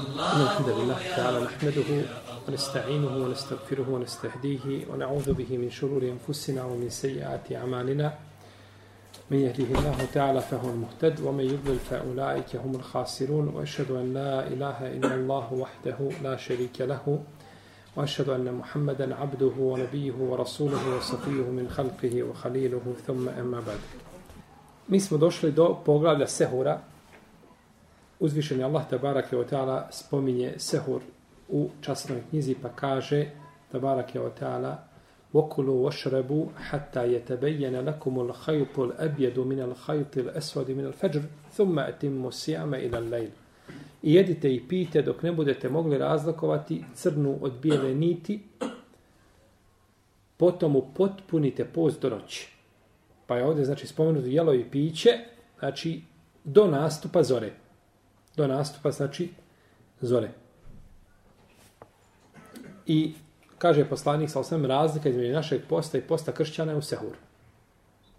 إن الحمد لله تعالى نحمده ونستعينه ونستغفره ونستهديه ونعوذ به من شرور أنفسنا ومن سيئات أعمالنا من يهده الله تعالى فهو المهتد ومن يضلل فأولئك هم الخاسرون وأشهد أن لا إله إلا الله وحده لا شريك له وأشهد أن محمدا عبده ونبيه ورسوله وصفيه من خلقه وخليله ثم أما بعد Mi smo došli do poglavlja Sehura, uzvišeni Allah tabarak je ta'ala spominje sehur u časnoj knjizi pa kaže tabarak je ta'ala وَكُلُوا وَشْرَبُوا حَتَّى يَتَبَيَّنَ لَكُمُ الْخَيُطُ الْأَبْيَدُ مِنَ الْخَيُطِ الْأَسْوَدِ مِنَ الْفَجْرِ ثُمَّ أَتِمُّ سِيَامَ إِلَى اللَّيْلِ I jedite i pijte dok ne budete mogli razlikovati crnu od bijele niti, potom upotpunite post do noći. Pa je ovdje znači spomenuto jelo i piće, znači do nastupa zore do nastupa, znači, zore. I kaže poslanik sa osvim razlika između našeg posta i posta kršćana je u sehur.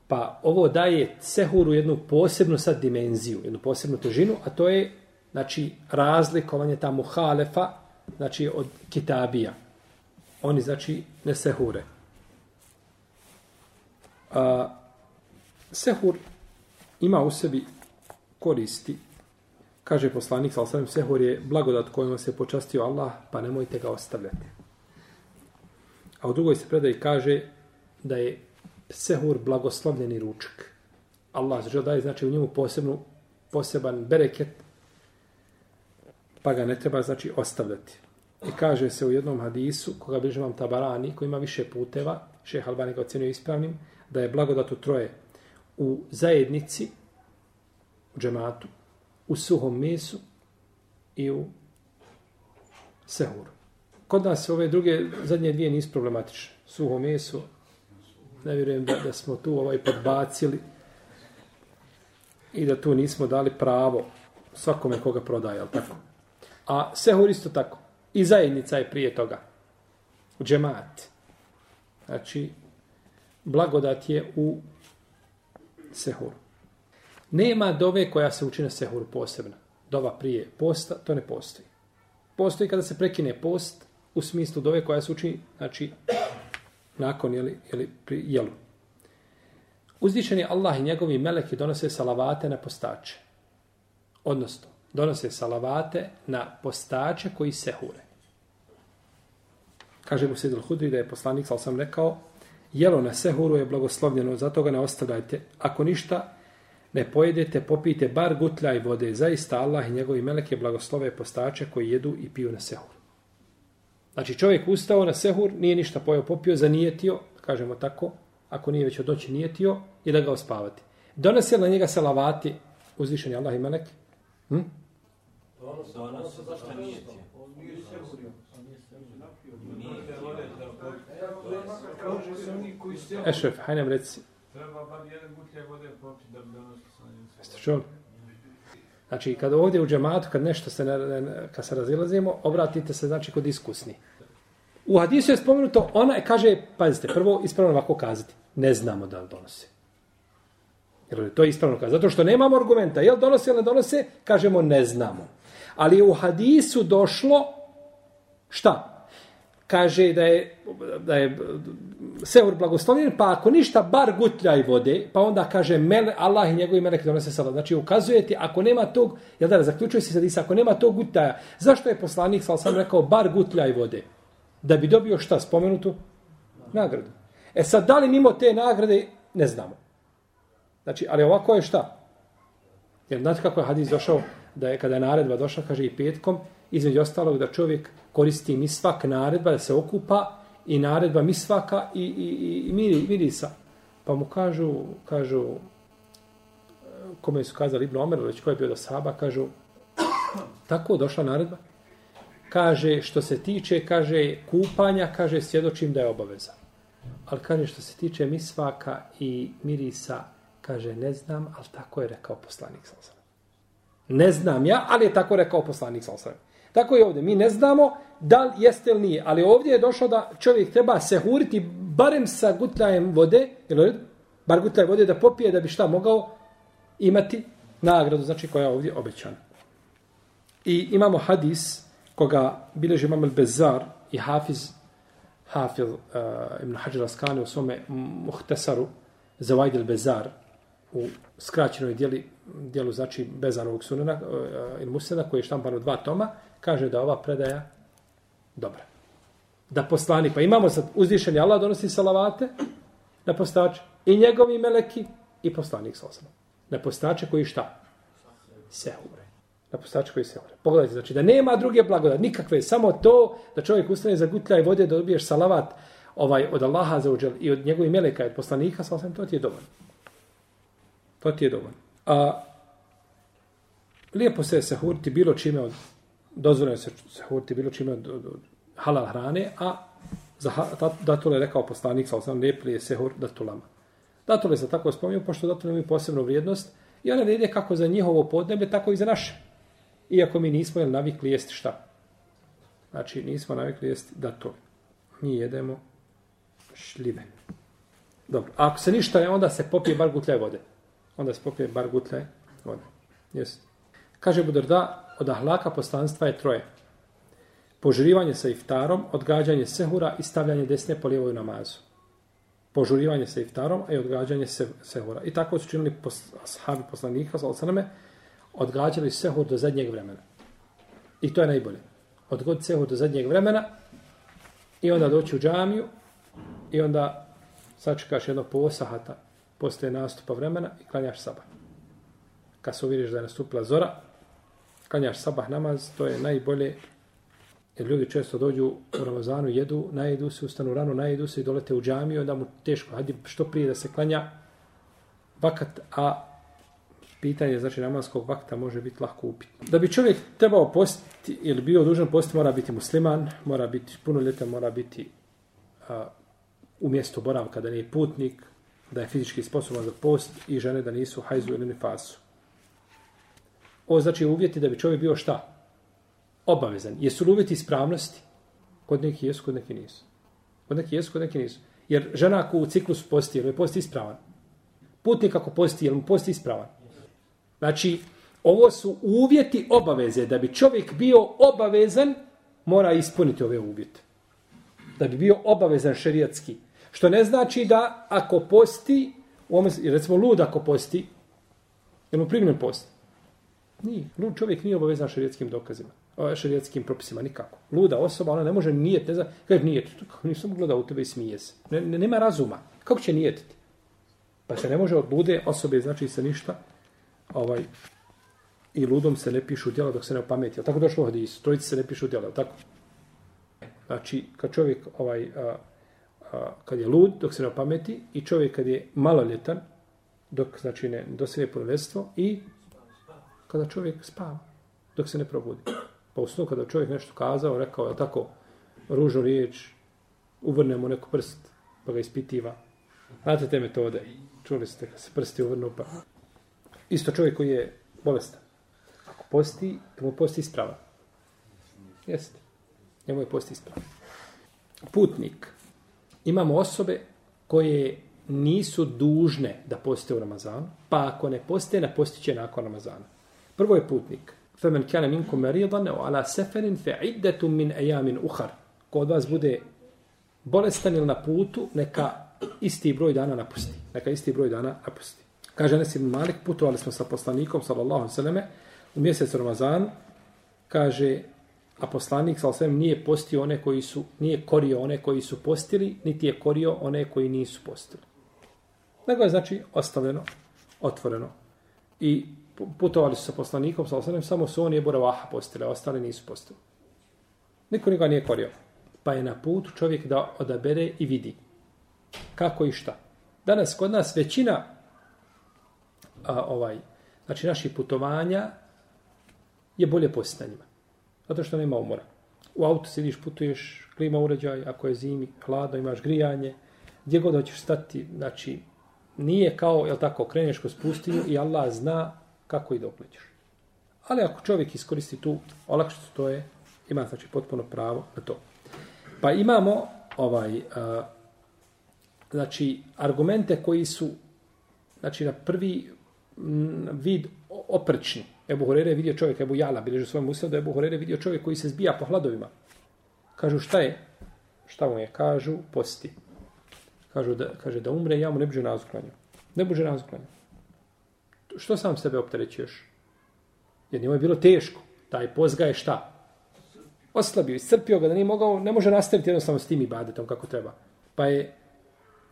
Pa ovo daje sehuru jednu posebnu sad dimenziju, jednu posebnu težinu, a to je znači, razlikovanje ta muhalefa znači, od kitabija. Oni znači ne sehure. A, sehur ima u sebi koristi kaže poslanik sa osvim sehor je blagodat kojima se počastio Allah, pa nemojte ga ostavljati. A u drugoj se predaji kaže da je sehur blagoslovljeni ručak. Allah žel daje, znači, u njemu posebnu, poseban bereket, pa ga ne treba, znači, ostavljati. I kaže se u jednom hadisu, koga bliže vam tabarani, koji ima više puteva, šeha Albani ga ocenio ispravnim, da je blagodat u troje u zajednici, u džematu, u suhom mesu i u sehuru. Kod nas ove druge zadnje dvije nis problematične. Suho meso, ne vjerujem da, da smo tu ovaj podbacili i da tu nismo dali pravo svakome koga prodaje, ali tako. A sehur isto tako. I zajednica je prije toga. U džemat. Znači, blagodat je u sehuru. Nema dove koja se učine sehuru posebna. Dova prije posta, to ne postoji. Postoji kada se prekine post u smislu dove koja se učini, znači, nakon, jeli, jeli pri jelu. Uzvišen je Allah i njegovi meleki donose salavate na postače. Odnosno, donose salavate na postače koji se hure. Kaže mu Sidil Hudri da je poslanik, sal sam rekao, jelo na sehuru je blagoslovljeno, zato ga ne ostavljajte. Ako ništa, ne pojedete, popijte bar gutljaj vode, zaista Allah i njegovi meleke blagoslove postače koji jedu i piju na sehur. Znači čovjek ustao na sehur, nije ništa pojeo, popio, zanijetio, kažemo tako, ako nije već od noći nijetio, i da ga ospavati. Donese na njega salavati, uzvišeni Allah i melek? Hm? Ešef, hajde nam reci. Treba bar jedan gutlje vode popiti da bi ono Jeste čuli? Znači, kad ovdje u džematu, kad nešto se, ne, ne, kad se razilazimo, obratite se, znači, kod iskusni. U hadisu je spomenuto, ona je, kaže, pazite, prvo ispravno ovako kazati, ne znamo da li donose. Jer to je ispravno kazati, zato što nemamo argumenta, jel donose ili ne donose, kažemo ne znamo. Ali je u hadisu došlo, šta? kaže da je, da je Seur blagoslovljen, pa ako ništa, bar gutljaj vode, pa onda kaže mele, Allah i njegovi melek donose salat. Znači ukazuje ti, ako nema tog, jel da, zaključuje se sad isa, ako nema tog gutljaja, zašto je poslanik, sal sam rekao, bar gutljaj vode? Da bi dobio šta spomenutu? Nagradu. E sad, da li mimo te nagrade, ne znamo. Znači, ali ovako je šta? Jer znate kako je hadis došao, da je kada je naredba došla, kaže i petkom, između ostalog da čovjek koristi mi svak naredba da se okupa i naredba mi svaka i, i, i miri, mirisa. Pa mu kažu, kažu, kome su kazali Ibn Omer, već koji je bio do Saba, kažu, tako došla naredba. Kaže, što se tiče, kaže, kupanja, kaže, svjedočim da je obaveza. Ali kaže, što se tiče misvaka i mirisa, kaže, ne znam, ali tako je rekao poslanik sa Ne znam ja, ali je tako rekao poslanik sa osrem. Tako je ovdje. Mi ne znamo da li jeste ili nije. Ali ovdje je došlo da čovjek treba se huriti barem sa gutljajem vode, ili bar gutljaj vode da popije da bi šta mogao imati nagradu, znači koja je ovdje obećana. I imamo hadis koga bileži imam Bezar i Hafiz Hafiz uh, Ibn Hajar Askani u svome muhtesaru za Vajdil Bezar u skraćenoj dijeli, dijelu znači Bezarovog sunena uh, uh, ili Musena koji je štampano dva toma kaže da ova predaja dobra. Da poslani, pa imamo sad uzdišeni Allah donosi salavate na postače i njegovi meleki i poslanik sa osama. Na postače koji šta? Se umre. Na postače koji se umre. Pogledajte, znači da nema druge blagodati, nikakve, samo to da čovjek ustane za gutlja i vode da dobiješ salavat ovaj, od Allaha za uđel i od njegovi meleka i od poslanika sa osama, to ti je dovoljno. To ti je dovoljno. A, lijepo se je sahuriti bilo čime od dozvoljeno se sahuriti bilo čime od, od, od halal hrane, a za ha, datule je rekao poslanik, sa osam, lijepli je sehur datulama. Datule se tako spominju, pošto datule imaju posebnu vrijednost, i one vrijede kako za njihovo podneblje, tako i za naše. Iako mi nismo jel, navikli jesti šta? Znači, nismo navikli jesti datule. Mi jedemo šljive. Dobro, a ako se ništa je, onda se popije bar gutlje vode. Onda se popije bar gutlje vode. Jesi. Kaže Budar da od ahlaka poslanstva je troje. Požurivanje sa iftarom, odgađanje sehura i stavljanje desne po lijevoj namazu. Požurivanje sa iftarom i odgađanje se, sehura. I tako su činili pos, ashabi poslanika, salcaname, odgađali sehur do zadnjeg vremena. I to je najbolje. Odgod sehur do zadnjeg vremena i onda doći u džamiju i onda sačekaš jedno po osahata posle nastupa vremena i klanjaš sabah. Kad se uvidiš da je nastupila zora, klanjaš sabah namaz, to je najbolje, jer ljudi često dođu u Ramazanu, jedu, najedu se, ustanu rano, najedu se i dolete u džamiju, onda mu teško, hajde što prije da se klanja vakat, a pitanje znači namaskog vakta može biti lahko upitno. Da bi čovjek trebao postiti ili bio dužan postiti, mora biti musliman, mora biti puno ljeta, mora biti a, u mjestu boravka, da nije putnik, da je fizički sposoban za post i žene da nisu hajzu ili nefasu ovo znači uvjeti da bi čovjek bio šta? Obavezan. Jesu li uvjeti ispravnosti? Kod nekih jesu, kod nekih nisu. Kod nekih jesu, kod nekih nisu. Jer žena ako u ciklus posti, je posti ispravan? Putnik ako posti, je li posti ispravan? Znači, ovo su uvjeti obaveze. Da bi čovjek bio obavezan, mora ispuniti ove uvjete. Da bi bio obavezan šerijatski. Što ne znači da ako posti, recimo lud ako posti, je li primjen posti? Nije. Lud čovjek nije obavezan šerijetskim dokazima, šerijetskim propisima nikako. Luda osoba, ona ne može nijet, ne zna, kaže nijet, nisam gledao u tebe i smije se. Ne, ne, nema razuma. Kako će nijetiti? Pa se ne može od lude osobe, znači se ništa, ovaj, i ludom se ne pišu djela dok se ne opameti. Tako došlo u hadisu, trojici se ne pišu djela, tako? Znači, kad čovjek, ovaj, a, a, kad je lud dok se ne opameti, i čovjek kad je maloljetan, dok, znači, ne dosine punoljetstvo, i kada čovjek spava, dok se ne probudi. Pa u snu kada čovjek nešto kazao, rekao je tako ružnu riječ, uvrne mu neku prst, pa ga ispitiva. Znate te metode, čuli ste, se prsti uvrnu, pa... Isto čovjek koji je bolestan. Ako posti, to mu posti isprava. Jeste. Njemu je posti isprava. Putnik. Imamo osobe koje nisu dužne da poste u Ramazanu, pa ako ne poste, ne postiće nakon Ramazana. Prvo je putnik. Femen kjane minkum meridan o ala seferin fe iddetum min ejamin uhar. Ko od vas bude bolestan ili na putu, neka isti broj dana napusti. Neka isti broj dana napusti. Kaže Anas ibn Malik, putovali smo sa poslanikom, sallallahu sallame, u mjesec Ramazan, kaže, a poslanik, sallallahu sallam, nije postio one koji su, nije korio one koji su postili, niti je korio one koji nisu postili. Nego je, znači, ostavljeno, otvoreno. I putovali su sa poslanikom, sa osanem, samo su oni Ebu Ravaha postili, a ostali nisu postili. Niko nikoga nije korio. Pa je na put čovjek da odabere i vidi kako i šta. Danas kod nas većina a, ovaj, znači naših putovanja je bolje posjeti na njima. Zato što nema umora. U auto sidiš, putuješ, klima uređaj, ako je zimi, hladno, imaš grijanje, gdje god hoćeš stati, znači, nije kao, jel tako, kreneš kroz pustinju i Allah zna kako i dok nećeš. Ali ako čovjek iskoristi tu olakšicu, to je, ima znači potpuno pravo na to. Pa imamo ovaj, a, znači, argumente koji su, znači, na prvi m, vid oprčni. Ebu Horere je vidio čovjek, Ebu Jala, bilježi u svojom da Ebu Horere vidio čovjek koji se zbija po hladovima. Kažu, šta je? Šta mu je? Kažu, posti. Kažu da, kaže, da umre, ja mu ne bižu na uzklanju. Ne bižu na uzklanju što sam sebe opterećuješ? Jer njemu je bilo teško. Taj pozga je šta? Oslabio, iscrpio ga da nije mogao, ne može nastaviti jednostavno s tim ibadetom kako treba. Pa je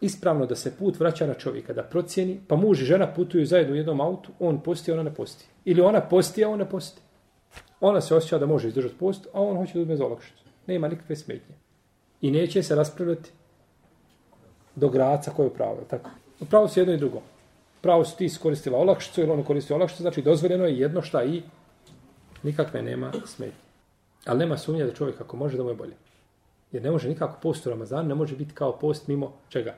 ispravno da se put vraća na čovjeka, da procijeni, pa muž i žena putuju zajedno u jednom autu, on posti, ona ne posti. Ili ona posti, a on ne posti. Ona se osjeća da može izdržati post, a on hoće da uzme za olakšicu. Ne ima nikakve smetnje. I neće se raspravljati do graca koje je pravo. Tako. Upravo se jedno i drugo pravo si ti iskoristila olakšicu ili ono koristi olakšicu, znači dozvoljeno je jedno šta i nikakve nema smetnje. Ali nema sumnje da čovjek ako može da mu je bolje. Jer ne može nikako post u Ramazanu, ne može biti kao post mimo čega?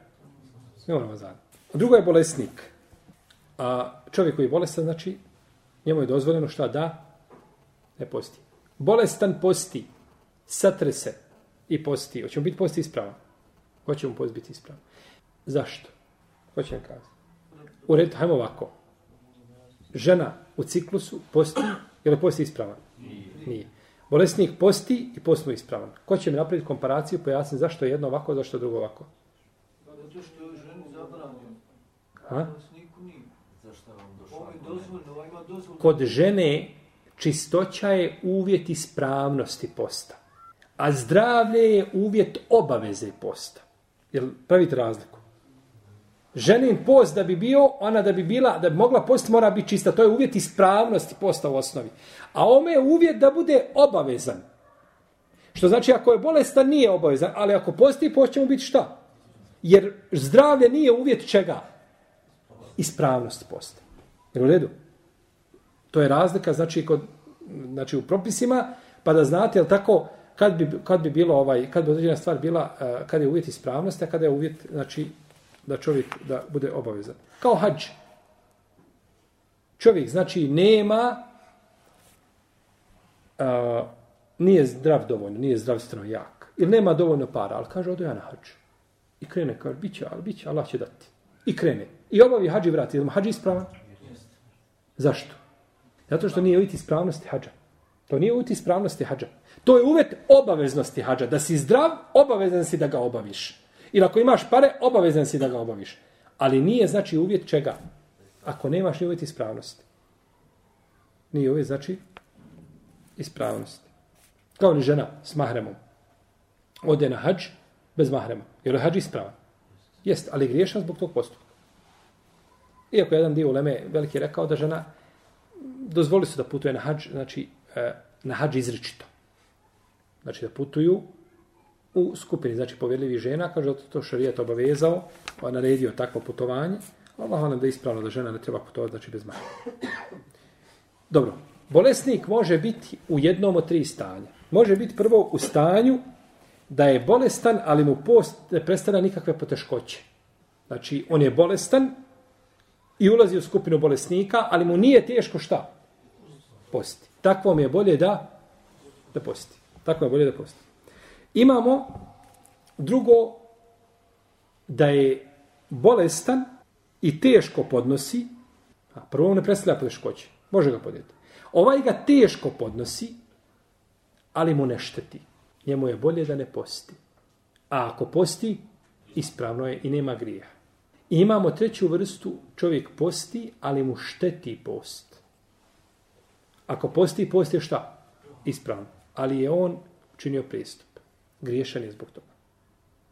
Mimo Ramazanu. A drugo je bolesnik. A čovjek koji je bolestan, znači njemu je dozvoljeno šta da ne posti. Bolestan posti, satre se i posti. Hoće mu biti posti ispravan? Hoće mu post biti ispravan? Zašto? Hoće mu kazati. U redu, hajmo ovako. Žena u ciklusu posti, je li posti ispravan? Nije. Bolesnik posti i post mu ispravan. Ko će mi napraviti komparaciju, pojasniti zašto je jedno ovako, zašto je drugo ovako? Pa zato što je ženi zabranjeno. A? Kod žene čistoća je uvjet ispravnosti posta. A zdravlje je uvjet obaveze posta. Jel pravite razliku? ženin post da bi bio, ona da bi bila, da bi mogla post, mora biti čista. To je uvjet ispravnosti posta u osnovi. A ome je uvjet da bude obavezan. Što znači, ako je bolestan, nije obavezan. Ali ako posti, post će mu biti šta? Jer zdravlje nije uvjet čega? Ispravnost posta. Jer u redu? To je razlika, znači, kod, znači u propisima, pa da znate, jel tako, kad bi, kad bi bilo ovaj, kad bi određena stvar bila, eh, kad je uvjet ispravnosti, a kada je uvjet, znači, da čovjek da bude obavezan. Kao hađ. Čovjek znači nema a, nije zdrav dovoljno, nije zdravstveno jak. Ili nema dovoljno para, ali kaže, odo ja na hađu. I krene, kaže, bit će, ali bit će, Allah će dati. I krene. I obavi hađi vrati. Ili hađi ispravan? Zašto? Zato što nije uvjet ispravnosti hađa. To nije uvjet ispravnosti hađa. To je uvjet obaveznosti hađa. Da si zdrav, obavezan si da ga obaviš. Ili ako imaš pare, obavezan si da ga obaviš. Ali nije znači uvjet čega? Ako nemaš ni uvjet ispravnosti. Nije uvjet znači ispravnosti. Kao ni žena s mahremom. Ode na hađ bez mahrema. Jer je hađ ispravan. Jest, ali griješan zbog tog postupka. Iako jedan dio uleme veliki je rekao da žena dozvoli su da putuje na hađ, znači e, na hađ izričito. Znači da putuju u skupini, znači povjedljivi žena, kaže da to šarijet obavezao, pa naredio takvo putovanje, Allah nam da je ispravno da žena ne treba putovati, znači bez majke. Dobro, bolesnik može biti u jednom od tri stanja. Može biti prvo u stanju da je bolestan, ali mu post ne prestane nikakve poteškoće. Znači, on je bolestan i ulazi u skupinu bolesnika, ali mu nije teško šta? Posti. Takvom je bolje da, da posti. Tako je bolje da posti. Imamo drugo da je bolestan i teško podnosi, a prvo ne predstavlja poteškoće, može ga podjeti. Ovaj ga teško podnosi, ali mu ne šteti. Njemu je bolje da ne posti. A ako posti, ispravno je i nema grija. I imamo treću vrstu, čovjek posti, ali mu šteti post. Ako posti, post je šta? Ispravno. Ali je on činio pristup griješan je zbog toga.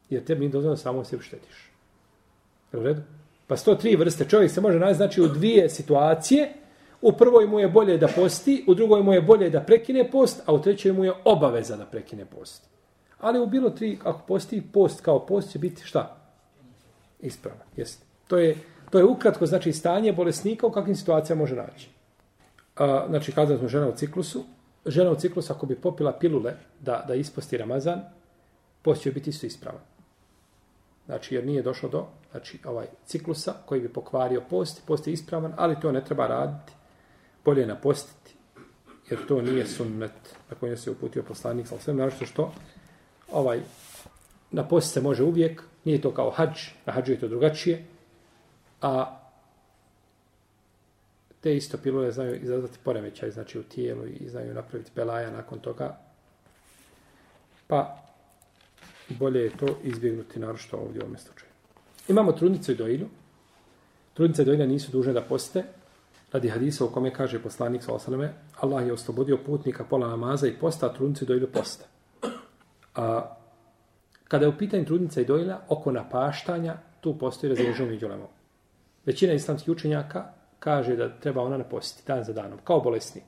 Jer tebi nije dozvoljeno samo sebi štetiš. U redu? Pa sto tri vrste. Čovjek se može naći znači, u dvije situacije. U prvoj mu je bolje da posti, u drugoj mu je bolje da prekine post, a u trećoj mu je obaveza da prekine post. Ali u bilo tri, ako posti, post kao post će biti šta? Ispravno. Jeste. To je, to je ukratko znači stanje bolesnika u kakvim situacijama može naći. A, znači, kazali smo žena u ciklusu. Žena u ciklusu, ako bi popila pilule da, da isposti Ramazan, post će biti isto ispravan. Znači, jer nije došlo do znači, ovaj ciklusa koji bi pokvario post, post je ispravan, ali to ne treba raditi, bolje je napostiti, jer to nije sunnet na kojem se uputio poslanik, ali sve naravno što ovaj, na post se može uvijek, nije to kao hađ, na hađu je to drugačije, a te isto pilule znaju izazvati poremećaj, znači u tijelu i znaju napraviti belaja nakon toga, pa bolje je to izbjegnuti narošto ovdje u ovom slučaju. Imamo trudnicu i dojilju. Trudnice i dojilja nisu dužne da poste radi hadisa u kome kaže poslanik sa osaleme Allah je oslobodio putnika pola namaza i posta, a trudnicu i dojilju posta. A kada je u pitanju trudnica i dojilja oko napaštanja, tu postoji razređenje među lemom. Većina islamskih učenjaka kaže da treba ona napostiti dan za danom, kao bolesnik,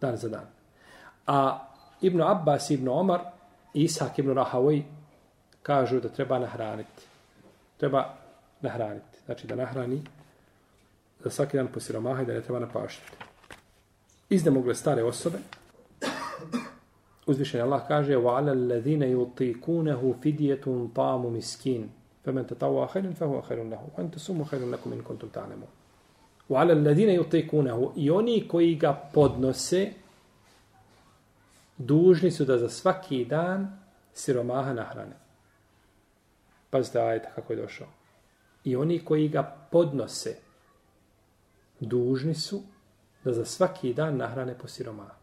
dan za dan. A Ibn Abbas i Ibn Omar Isak ibn Rahavoj kažu da treba nahraniti. Treba nahraniti. Znači da nahrani za svaki dan poslije romaha i da ne treba napašiti. Izne mogle stare osobe. Uzvišen Allah kaže وَعَلَى الَّذِينَ يُطِيكُونَهُ فِدِيَةٌ طَامُ مِسْكِينَ فَمَنْ تَتَوَا خَيْرٌ فَهُوَ خَيْرٌ لَهُ وَمَنْ تَسُمُ خَيْرٌ لَكُمْ إِنْ كُنْتُمْ تَعْلَمُونَ وَعَلَى الَّذِينَ يُطِيكُونَهُ I oni koji ga podnose, dužni su da za svaki dan siromaha nahrane. Pazite, ajde, kako je došao. I oni koji ga podnose, dužni su da za svaki dan nahrane po siromaha.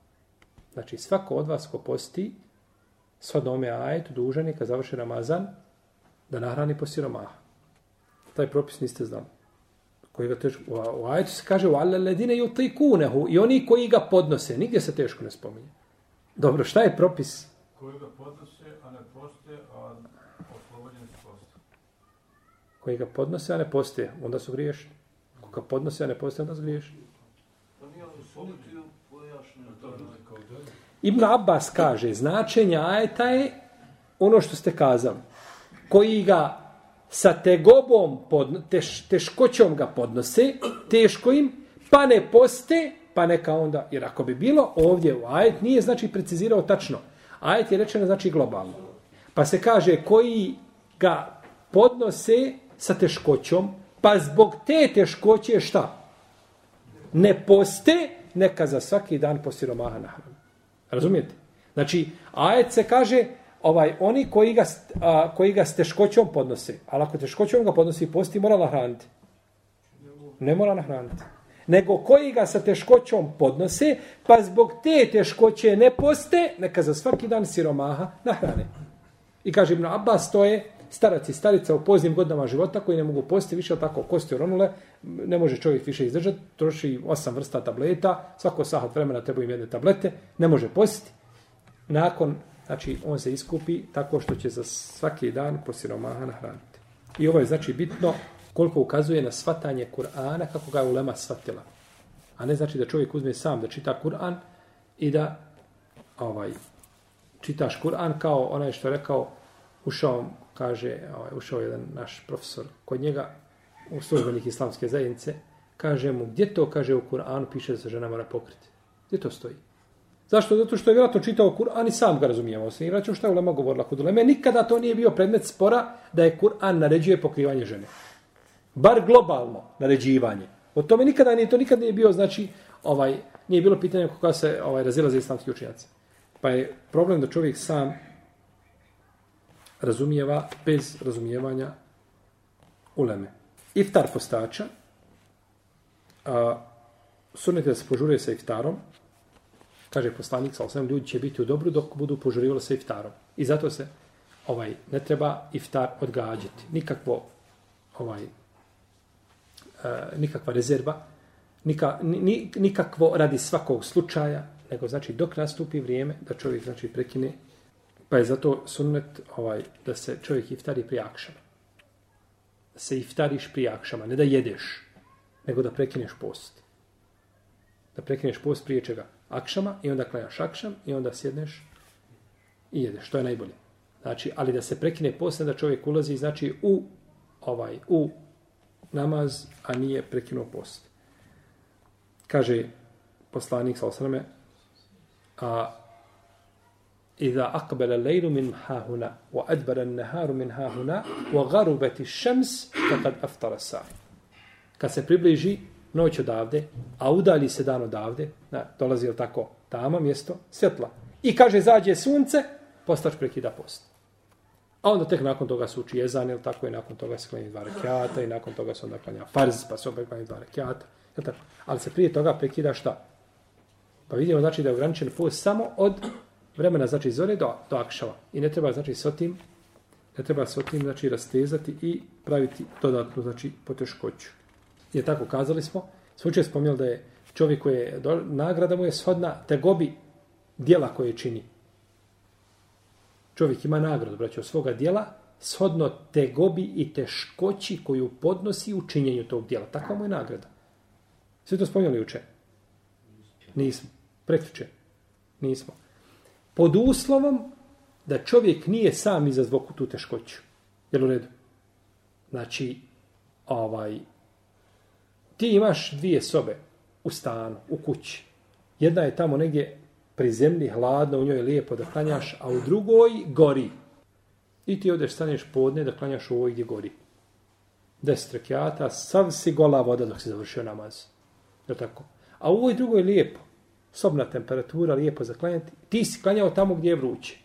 Znači, svako od vas ko posti, sva dome ajet, dužan je kad završi Ramazan, da nahrani po siromaha. Taj propis niste znali. Koji ga teško, u, u ajetu se kaže, u alle ledine i oni koji ga podnose, nigdje se teško ne spominje. Dobro, šta je propis? Koji ga podnose, a ne poste, a oslobođen se posta. Koji ga podnose, a ne poste, onda su griješni. Ko ga podnose, a ne poste, onda su griješni. Pa nije ono solitio, pojašnjeno. Da, da, Ibn Abbas kaže, značenje ajeta je ono što ste kazali. Koji ga sa tegobom, podno, teš, teškoćom ga podnose, teško im, pa ne poste, pa neka onda, jer ako bi bilo ovdje u ajet, nije znači precizirao tačno. Ajet je rečeno znači globalno. Pa se kaže koji ga podnose sa teškoćom, pa zbog te teškoće šta? Ne poste, neka za svaki dan posiromaha nahranu. Razumijete? Znači, ajet se kaže ovaj oni koji ga, a, koji ga s teškoćom podnose. Ali ako teškoćom ga podnosi, posti mora nahraniti. Ne mora nahraniti nego koji ga sa teškoćom podnose, pa zbog te teškoće ne poste, neka za svaki dan siromaha nahrane. I kaže Ibn Abbas, to je starac i starica u poznim godinama života koji ne mogu posti više, ali tako kosti oronule, ne može čovjek više izdržati, troši osam vrsta tableta, svako sahat vremena treba im jedne tablete, ne može posti. Nakon, znači, on se iskupi tako što će za svaki dan po siromaha nahraniti. I ovo je znači bitno koliko ukazuje na svatanje Kur'ana kako ga je ulema svatila. A ne znači da čovjek uzme sam da čita Kur'an i da ovaj čitaš Kur'an kao onaj što je rekao ušao kaže ovaj ušao jedan naš profesor kod njega u službenik islamske zajednice kaže mu gdje to kaže u Kur'anu piše da se žena mora pokriti. Gdje to stoji? Zašto? Zato što je vjerojatno čitao Kur'an i sam ga razumijemo. Osim vraćam što je Ulema govorila kod Uleme. Nikada to nije bio predmet spora da je Kur'an naređuje pokrivanje žene bar globalno naređivanje. O tome nikada nije, to nikad nije bio, znači, ovaj, nije bilo pitanje kako se ovaj, razilaze islamski učenjaci. Pa je problem da čovjek sam razumijeva bez razumijevanja uleme. Iftar postača, a, sunete da se požuruje sa iftarom, kaže poslanik sa osam, ljudi će biti u dobru dok budu požurivali sa iftarom. I zato se ovaj ne treba iftar odgađati. Nikakvo ovaj, Eh, nikakva rezerva, nika, ni, nikakvo radi svakog slučaja, nego znači dok nastupi vrijeme da čovjek znači prekine, pa je zato sunnet ovaj, da se čovjek iftari prije akšama. Da se iftariš prije akšama, ne da jedeš, nego da prekineš post. Da prekineš post prije čega akšama i onda klanjaš akšam i onda sjedneš i jedeš, to je najbolje. Znači, ali da se prekine post, da čovjek ulazi, znači u ovaj u namaz, a nije prekinuo post. Kaže poslanik sa osrame, a Iza akbala lejlu min hahuna, wa adbala naharu min hahuna, wa garubati šems, kakad aftara sah. Kad se približi noć odavde, a udali se dan odavde, na, dolazi je tako tamo mjesto, svjetla. I kaže, zađe sunce, postaš prekida posta. A onda tek nakon toga se uči jezan, ili tako, i nakon toga se klanje dva rekiata, i nakon toga se onda klanja farz, pa se opet klanje dva rekiata, tako? Ali se prije toga prekida šta? Pa vidimo, znači, da je ograničen fuz samo od vremena, znači, zore do, do akšava. I ne treba, znači, s otim, ne treba s otim, znači, rastezati i praviti dodatnu, znači, poteškoću. Je tako, kazali smo, slučaj je spomnio da je čovjek koji je, do, nagrada mu je shodna, te gobi dijela koje čini čovjek ima nagradu, braći, od svoga dijela, shodno te gobi i teškoći koju podnosi u činjenju tog dijela. Takva mu je nagrada. Sve to spomnjali uče? Nismo. Prekriče. Nismo. Pod uslovom da čovjek nije sam izazvao tu teškoću. Jel u redu? Znači, ovaj, ti imaš dvije sobe u stanu, u kući. Jedna je tamo negdje pri zemlji, hladno, u njoj je lijepo da klanjaš, a u drugoj gori. I ti odeš, staneš podne da klanjaš u ovoj gdje gori. Deset rakijata, sav si gola voda dok si završio namaz. Je tako? A u ovoj drugoj je lijepo. Sobna temperatura, lijepo za klanjati. Ti si klanjao tamo gdje je vruće.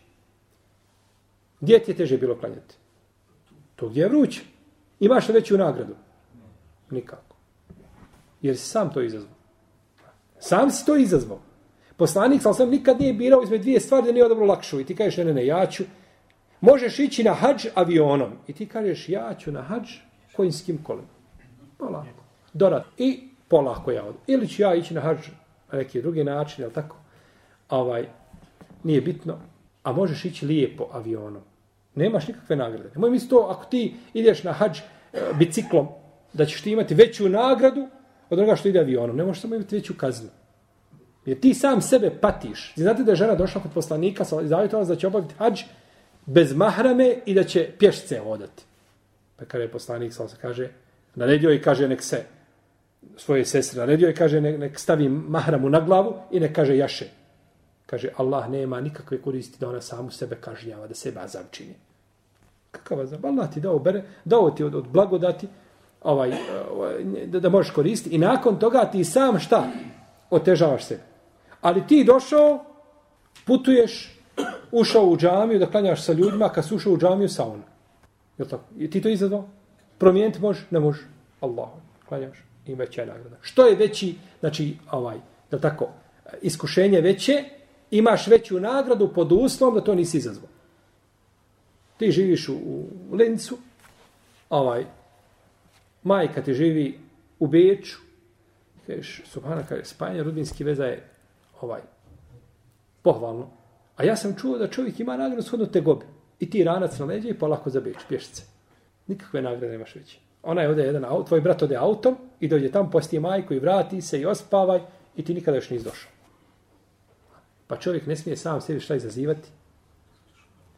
Gdje ti je teže bilo klanjati? To gdje je vruće. Imaš li veću nagradu? Nikako. Jer si sam to izazvao. Sam si to izazvao. Poslanik sa osam nikad nije birao izme dvije stvari da nije odobro lakšu. I ti kažeš, ne, ne, ja ću. Možeš ići na hađ avionom. I ti kažeš, ja ću na hađ konjskim kolima. Polako. Dorad. I polako ja odem. Ili ću ja ići na hađ na neki drugi način, jel tako? Ovaj, nije bitno. A možeš ići lijepo avionom. Nemaš nikakve nagrade. Moj misli to, ako ti ideš na hađ e, biciklom, da ćeš ti imati veću nagradu od onoga što ide avionom. Ne možeš samo imati veću kaznu. Jer ti sam sebe patiš. Znate da je žena došla kod poslanika i zavjetovala da će obaviti hađ bez mahrame i da će pješice odati. Pa kada je poslanik, sada se kaže, naredio i kaže nek se svoje sestre naredio i kaže nek, nek stavi mahramu na glavu i nek kaže jaše. Kaže, Allah nema nikakve koristi da ona samu sebe kažnjava, da sebe azabčini. Kakav azab? Allah ti dao, bere, dao ti od, od blagodati ovaj, ovaj, da, da možeš koristiti i nakon toga ti sam šta? Otežavaš sebe. Ali ti došao, putuješ, ušao u džamiju da klanjaš sa ljudima, kad si ušao u džamiju, sauna. Je li tako? I ti to izadao? Promijeniti može? Ne može. Allah, klanjaš. I veća je nagrada. Što je veći, znači, ovaj, da tako, iskušenje veće, imaš veću nagradu pod uslovom da to nisi izazvao. Ti živiš u, u Lincu, ovaj, majka ti živi u Beču, kažeš, subhana, kaže, spajanje rodinski veza je ovaj pohvalno. A ja sam čuo da čovjek ima nagradu shodno te gobi. I ti ranac na leđe i polako zabijeći pješice. Nikakve nagrade nemaš već. Ona je ovdje jedan auto, tvoj brat ode autom i dođe tam, posti majku i vrati se i ospavaj i ti nikada još nisi došao. Pa čovjek ne smije sam sebi šta izazivati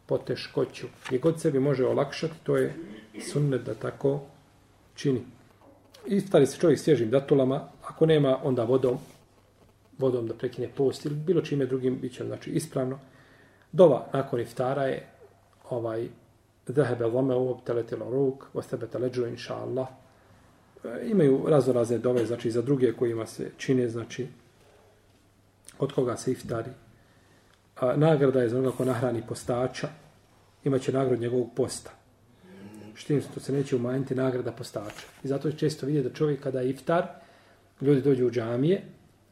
po teškoću. Gdje god sebi može olakšati, to je sunnet da tako čini. Istali se čovjek svježim datulama, ako nema, onda vodom, vodom da prekine post ili bilo čime drugim bit će znači, ispravno. Dova nakon iftara je ovaj zahebe lome u obteletilo ruk, ostebe teleđu inša Allah. E, imaju razno razne dove, znači za druge kojima se čine, znači od koga se iftari. A, nagrada je za onoga ko nahrani postača, imaće nagrad njegovog posta. Štim što se neće umanjiti nagrada postača. I zato je često vidjeti da čovjek kada je iftar, ljudi dođu u džamije,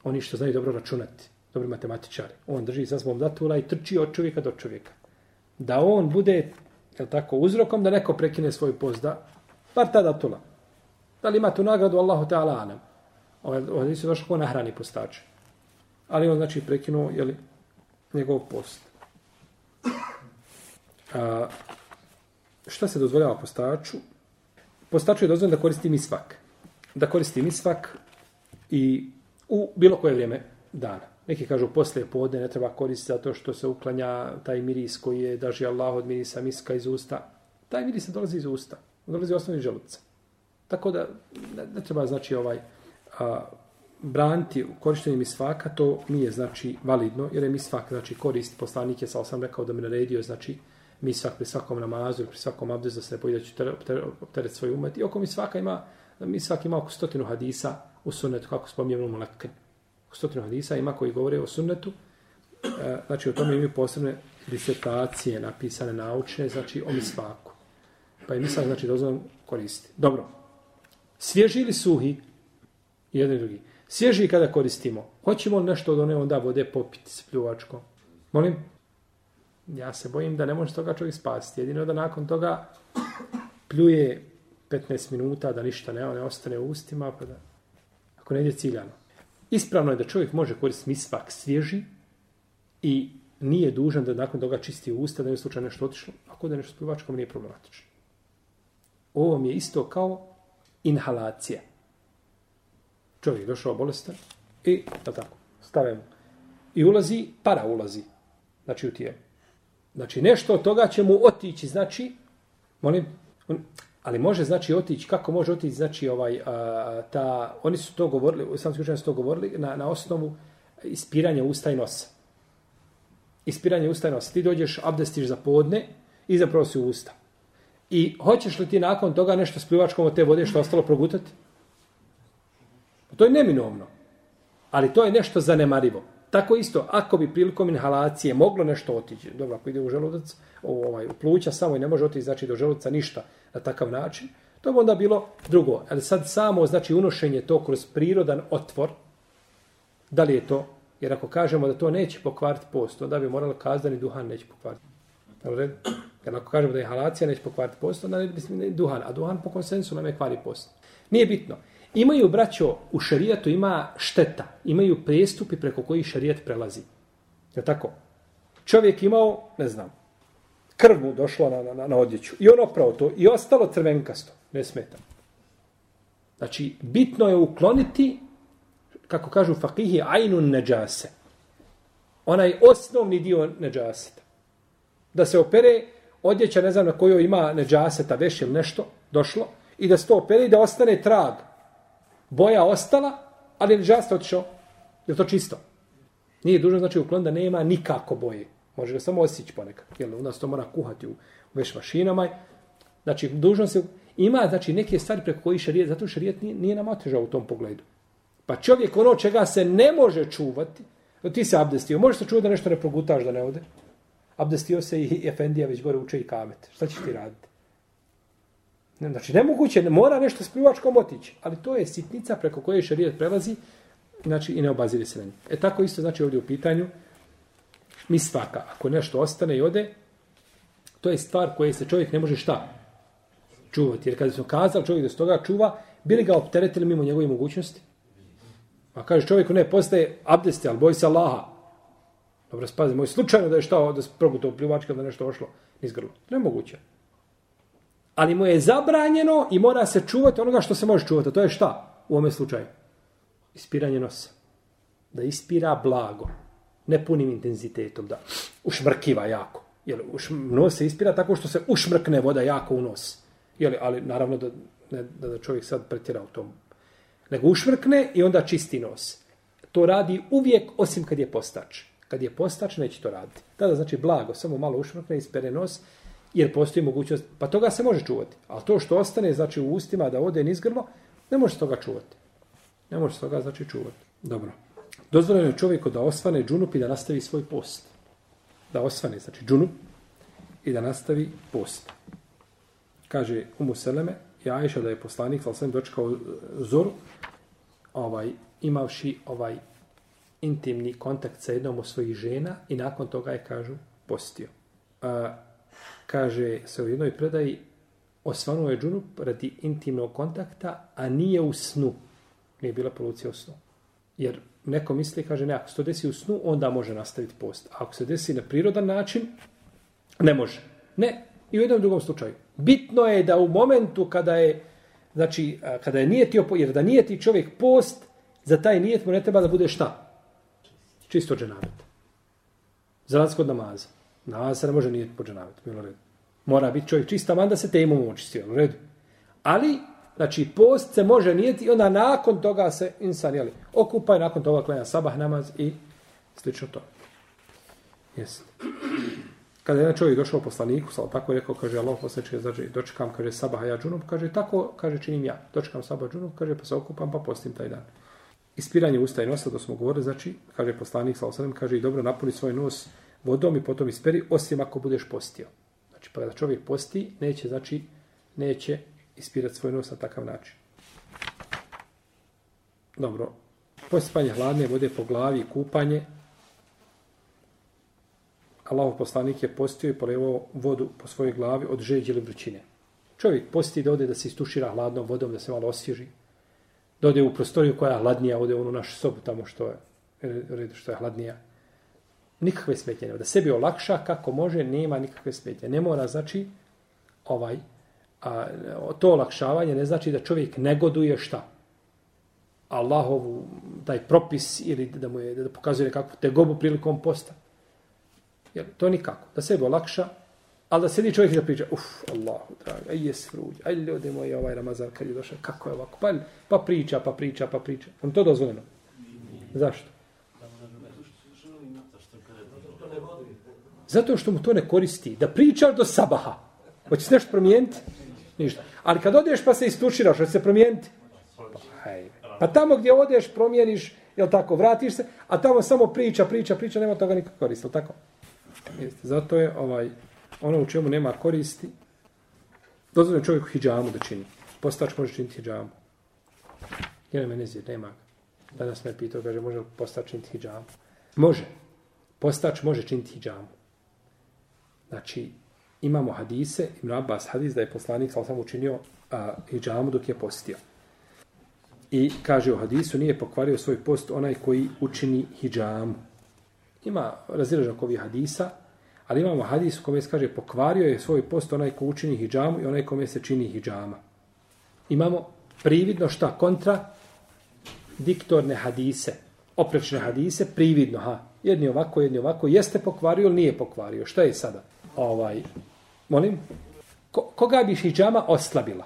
oni što znaju dobro računati, dobri matematičari. On drži za svom datula i trči od čovjeka do čovjeka. Da on bude, je tako, uzrokom da neko prekine svoj pozda, bar ta datula. Da li ima tu nagradu Allahu Teala Anam? Ovo ovaj, je došlo ko nahrani postač. Ali on znači prekinuo jeli, njegov post. A, šta se dozvoljava postaču? Postaču je dozvoljeno da koristi misvak. Da koristi misvak i u bilo koje vrijeme dana. Neki kažu posle podne ne treba koristiti zato što se uklanja taj miris koji je daži Allah od mirisa miska iz usta. Taj miris se dolazi iz usta. On dolazi u osnovni želudca. Tako da ne, ne treba znači ovaj a, branti korištenje misvaka, to nije znači validno, jer je misvak znači korist. Poslanik je sa osam rekao da mi naredio znači misvak pri svakom namazu ili pri svakom abdezu da se ne pojede da ću opteret svoj umet. I oko misvaka ima, misvak ima oko stotinu hadisa u sunnetu, kako spominjemo molekke. U stotinu hadisa ima koji govore o sunnetu, e, znači o tome imaju posebne disertacije napisane, naučne, znači o misvaku. Pa je misvak, znači, dozvan koristiti. Dobro. Svježi ili suhi? Jedan i drugi. Svježi kada koristimo? Hoćemo li nešto od one onda vode popiti s pljuvačkom? Molim? Ja se bojim da ne može toga čovjek spasiti. Jedino da nakon toga pljuje 15 minuta, da ništa ne, ne ostane u ustima, pa da ako ne ide ciljano. Ispravno je da čovjek može koristiti misvak svježi i nije dužan da nakon toga čisti usta, da je slučajno nešto otišlo. Ako da je nešto s pljuvačkom, nije problematično. Ovo mi je isto kao inhalacija. Čovjek je došao bolestan i, da tako, stave mu. I ulazi, para ulazi. Znači, u tijelu. Znači, nešto od toga će mu otići. Znači, molim, Ali može znači otići, kako može otići znači ovaj a, ta oni su to govorili, u islamskim učenjacima su to govorili na, na osnovu ispiranja usta i nosa. Ispiranje usta i nosa. Ti dođeš, abdestiš za podne i zapravo si u usta. I hoćeš li ti nakon toga nešto s pljuvačkom od te vode što ostalo progutati? To je neminovno. Ali to je nešto zanemarivo. Tako isto, ako bi prilikom inhalacije moglo nešto otići, dobro, ako ide u želudac, u, ovaj, u pluća samo i ne može otići, znači do želudca ništa na takav način, to bi onda bilo drugo. Ali sad samo, znači, unošenje to kroz prirodan otvor, da li je to? Jer ako kažemo da to neće pokvariti post, onda bi moralo kazdani duhan neće pokvariti. Jer ako kažemo da inhalacija neće pokvariti post, onda ne bi duhan, a duhan po konsensu nam je kvari post. Nije bitno. Nije bitno. Imaju, braćo, u šarijatu ima šteta. Imaju prestupi preko koji šarijat prelazi. Je tako? Čovjek imao, ne znam, krv mu došla na, na, na odjeću. I on opravo to. I ostalo crvenkasto. Ne smetam. Znači, bitno je ukloniti, kako kažu fakihi, ajnun neđase. Onaj osnovni dio neđaseta. Da se opere odjeća, ne znam na kojoj ima neđaseta, veš ili nešto, došlo, i da se to opere i da ostane trag boja ostala, ali je nežasta otišao. Je to čisto? Nije dužno, znači uklon da nema nikako boje. Može ga samo osjeći ponekad. Jer u nas to mora kuhati u veš mašinama. Znači, dužno se... Ima, znači, neke stvari preko koji šarijet, zato šarijet nije, nije nam otežao u tom pogledu. Pa čovjek ono čega se ne može čuvati, ti se abdestio, možeš se čuvati da nešto ne progutaš da ne ode. Abdestio se i, i Efendija već gore uče i kamet. Šta ćeš ti raditi? Znači, nemoguće, mora nešto s pljuvačkom otići. Ali to je sitnica preko koje šarijet prelazi znači, i ne obazire se na nje. E tako isto, znači, ovdje u pitanju, mi svaka, ako nešto ostane i ode, to je stvar koje se čovjek ne može šta čuvati. Jer kada smo kazali čovjek da se toga čuva, bili ga opteretili mimo njegove mogućnosti? A kaže čovjeku, ne, postaje abdeste, ali boj se Allaha. Dobro, spazi, moj slučajno da je šta, da se probu to pljuvačka, da nešto ošlo iz grla. Nemoguće. Ne ali mu je zabranjeno i mora se čuvati onoga što se može čuvati. To je šta u ovom slučaju? Ispiranje nosa. Da ispira blago. Ne punim intenzitetom. Da ušmrkiva jako. Jel, uš, nos se ispira tako što se ušmrkne voda jako u nos. Jel, ali naravno da, ne, da, da čovjek sad pretjera u tom. Nego ušmrkne i onda čisti nos. To radi uvijek osim kad je postač. Kad je postač neće to raditi. Tada znači blago, samo malo ušmrkne, ispere nos jer postoji mogućnost, pa toga se može čuvati. Ali to što ostane, znači u ustima da ode nizgrlo, ne može se toga čuvati. Ne može se toga, znači, čuvati. Dobro. Dozvoljeno je čovjeku da osvane džunup i da nastavi svoj post. Da osvane, znači džunup, i da nastavi post. Kaže Umu Seleme, ja Aisha da je poslanik, ali sam dočekao zoru, ovaj, imavši ovaj intimni kontakt sa jednom od svojih žena i nakon toga je, kažu, postio. Uh, kaže se u jednoj predaji, osvanuo je džunup radi intimnog kontakta, a nije u snu. Nije bila polucija u snu. Jer neko misli, kaže, ne, ako se to desi u snu, onda može nastaviti post. A ako se desi na prirodan način, ne može. Ne, i u jednom drugom slučaju. Bitno je da u momentu kada je, znači, kada je nijetio, jer da nijeti čovjek post, za taj nijet mu ne treba da bude šta? Čisto dženabet. Za razliku od namaza. Na se ne može nijet pođenaviti, bilo red. Mora biti čovjek čista, manda se temom očistio, bilo red. Ali, znači, post se može nijeti i onda nakon toga se insan, jeli, okupa i nakon toga klanja sabah namaz i slično to. Jest. Kada je jedan čovjek došao poslaniku, sal tako je rekao, kaže, Allah posleće, znači, dočekam, kaže, sabah ja džunup, kaže, tako, kaže, činim ja, dočekam sabah džunup, kaže, pa se okupam, pa postim taj dan. Ispiranje usta i nosa, to smo govorili, znači, kaže poslanik, sal sadem, kaže, i dobro napuni svoj nos, vodom i potom isperi, osim ako budeš postio. Znači, pa kada čovjek posti, neće, znači, neće ispirati svoj nos na takav način. Dobro. Posipanje hladne vode po glavi i kupanje. Allahov poslanik je postio i polevao vodu po svojoj glavi od žeđi ili vrućine. Čovjek posti da ode da se istušira hladnom vodom, da se malo osježi. Da ode u prostoriju koja je hladnija, ode u onu našu sobu tamo što je, što je hladnija nikakve smetnje nema. Da sebi olakša kako može, nema nikakve smetnje. Ne mora, znači, ovaj, a, to olakšavanje ne znači da čovjek negoduje šta. Allahovu taj propis ili da mu je da pokazuje kakvu tegobu prilikom posta. Jer to nikako. Da sebi olakša, ali da sedi čovjek i da priča, uf, Allahu draga, aj jes vruđa, aj ljudi moji, ovaj Ramazan kad je došao, kako je ovako, pa, pa priča, pa priča, pa priča. On to dozvoljeno. Zašto? Zato što mu to ne koristi. Da pričaš do sabaha. Hoćeš nešto promijeniti? Ništa. Ali kad odeš pa se istuširaš, hoćeš se promijeniti? Pa, pa tamo gdje odeš, promijeniš, jel tako, vratiš se, a tamo samo priča, priča, priča, nema toga nikak koristi, jel tako? Zato je ovaj, ono u čemu nema koristi, dozvodim čovjeku hijjamu da čini. Postač može činiti hijjamu. Jer me ne zir, nema. Danas me je pitao, kaže, može li postač činiti hijjamu? Može. Postač može činiti hijjamu. Znači, imamo hadise, Ibn Abbas hadis da je poslanik sa osam učinio a, hijjamu dok je postio. I kaže u hadisu, nije pokvario svoj post onaj koji učini hijjamu. Ima razilažen oko ovih hadisa, ali imamo hadis u kome se kaže pokvario je svoj post onaj ko učini hijjamu i onaj kome se čini hijjama. Imamo prividno šta kontra diktorne hadise, oprečne hadise, prividno, ha, jedni ovako, jedni ovako, jeste pokvario ili nije pokvario, šta je sada? ovaj, molim, ko, koga bi hijjama oslabila?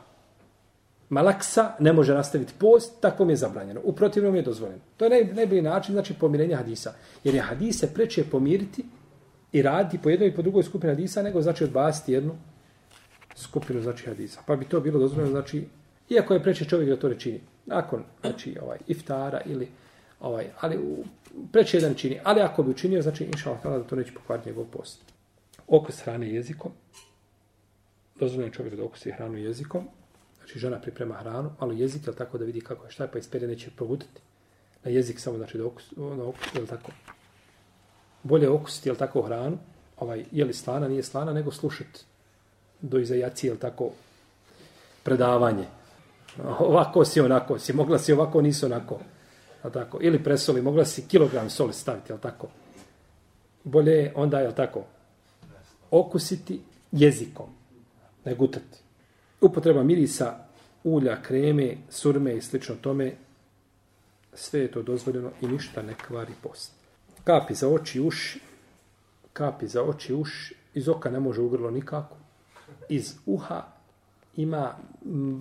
Malaksa ne može nastaviti post, takvom je zabranjeno. U protivnom je dozvoljeno. To je naj, najbolji način, znači, pomirenja hadisa. Jer je hadise preče pomiriti i raditi po jednoj i po drugoj skupini hadisa, nego znači odbasti jednu skupinu, znači, hadisa. Pa bi to bilo dozvoljeno, znači, iako je preče čovjek da to ne čini. Nakon, znači, ovaj, iftara ili ovaj, ali u, preče jedan čini. Ali ako bi učinio, znači, inša Allah, da to neće pokvariti njegov post okus hrane jezikom. Dozvoljeno je čovjek da okusi hranu jezikom. Znači žena priprema hranu, malo jezik, jel tako da vidi kako je šta, pa ispere neće progutiti. Na jezik samo znači da okus, na ono, okus jel tako. Bolje okusiti, jel tako, hranu, ovaj, je li slana, nije slana, nego slušati do izajacije, jel tako, predavanje. Ovako si, onako si, mogla si ovako, nisu onako. A tako, ili presoli, mogla si kilogram soli staviti, jel tako. Bolje onda, jel tako, okusiti jezikom, ne gutati. Upotreba mirisa, ulja, kreme, surme i slično tome, sve je to dozvoljeno i ništa ne kvari post. Kapi za oči i uši, kapi za oči i uši, iz oka ne može ugrlo nikako, iz uha ima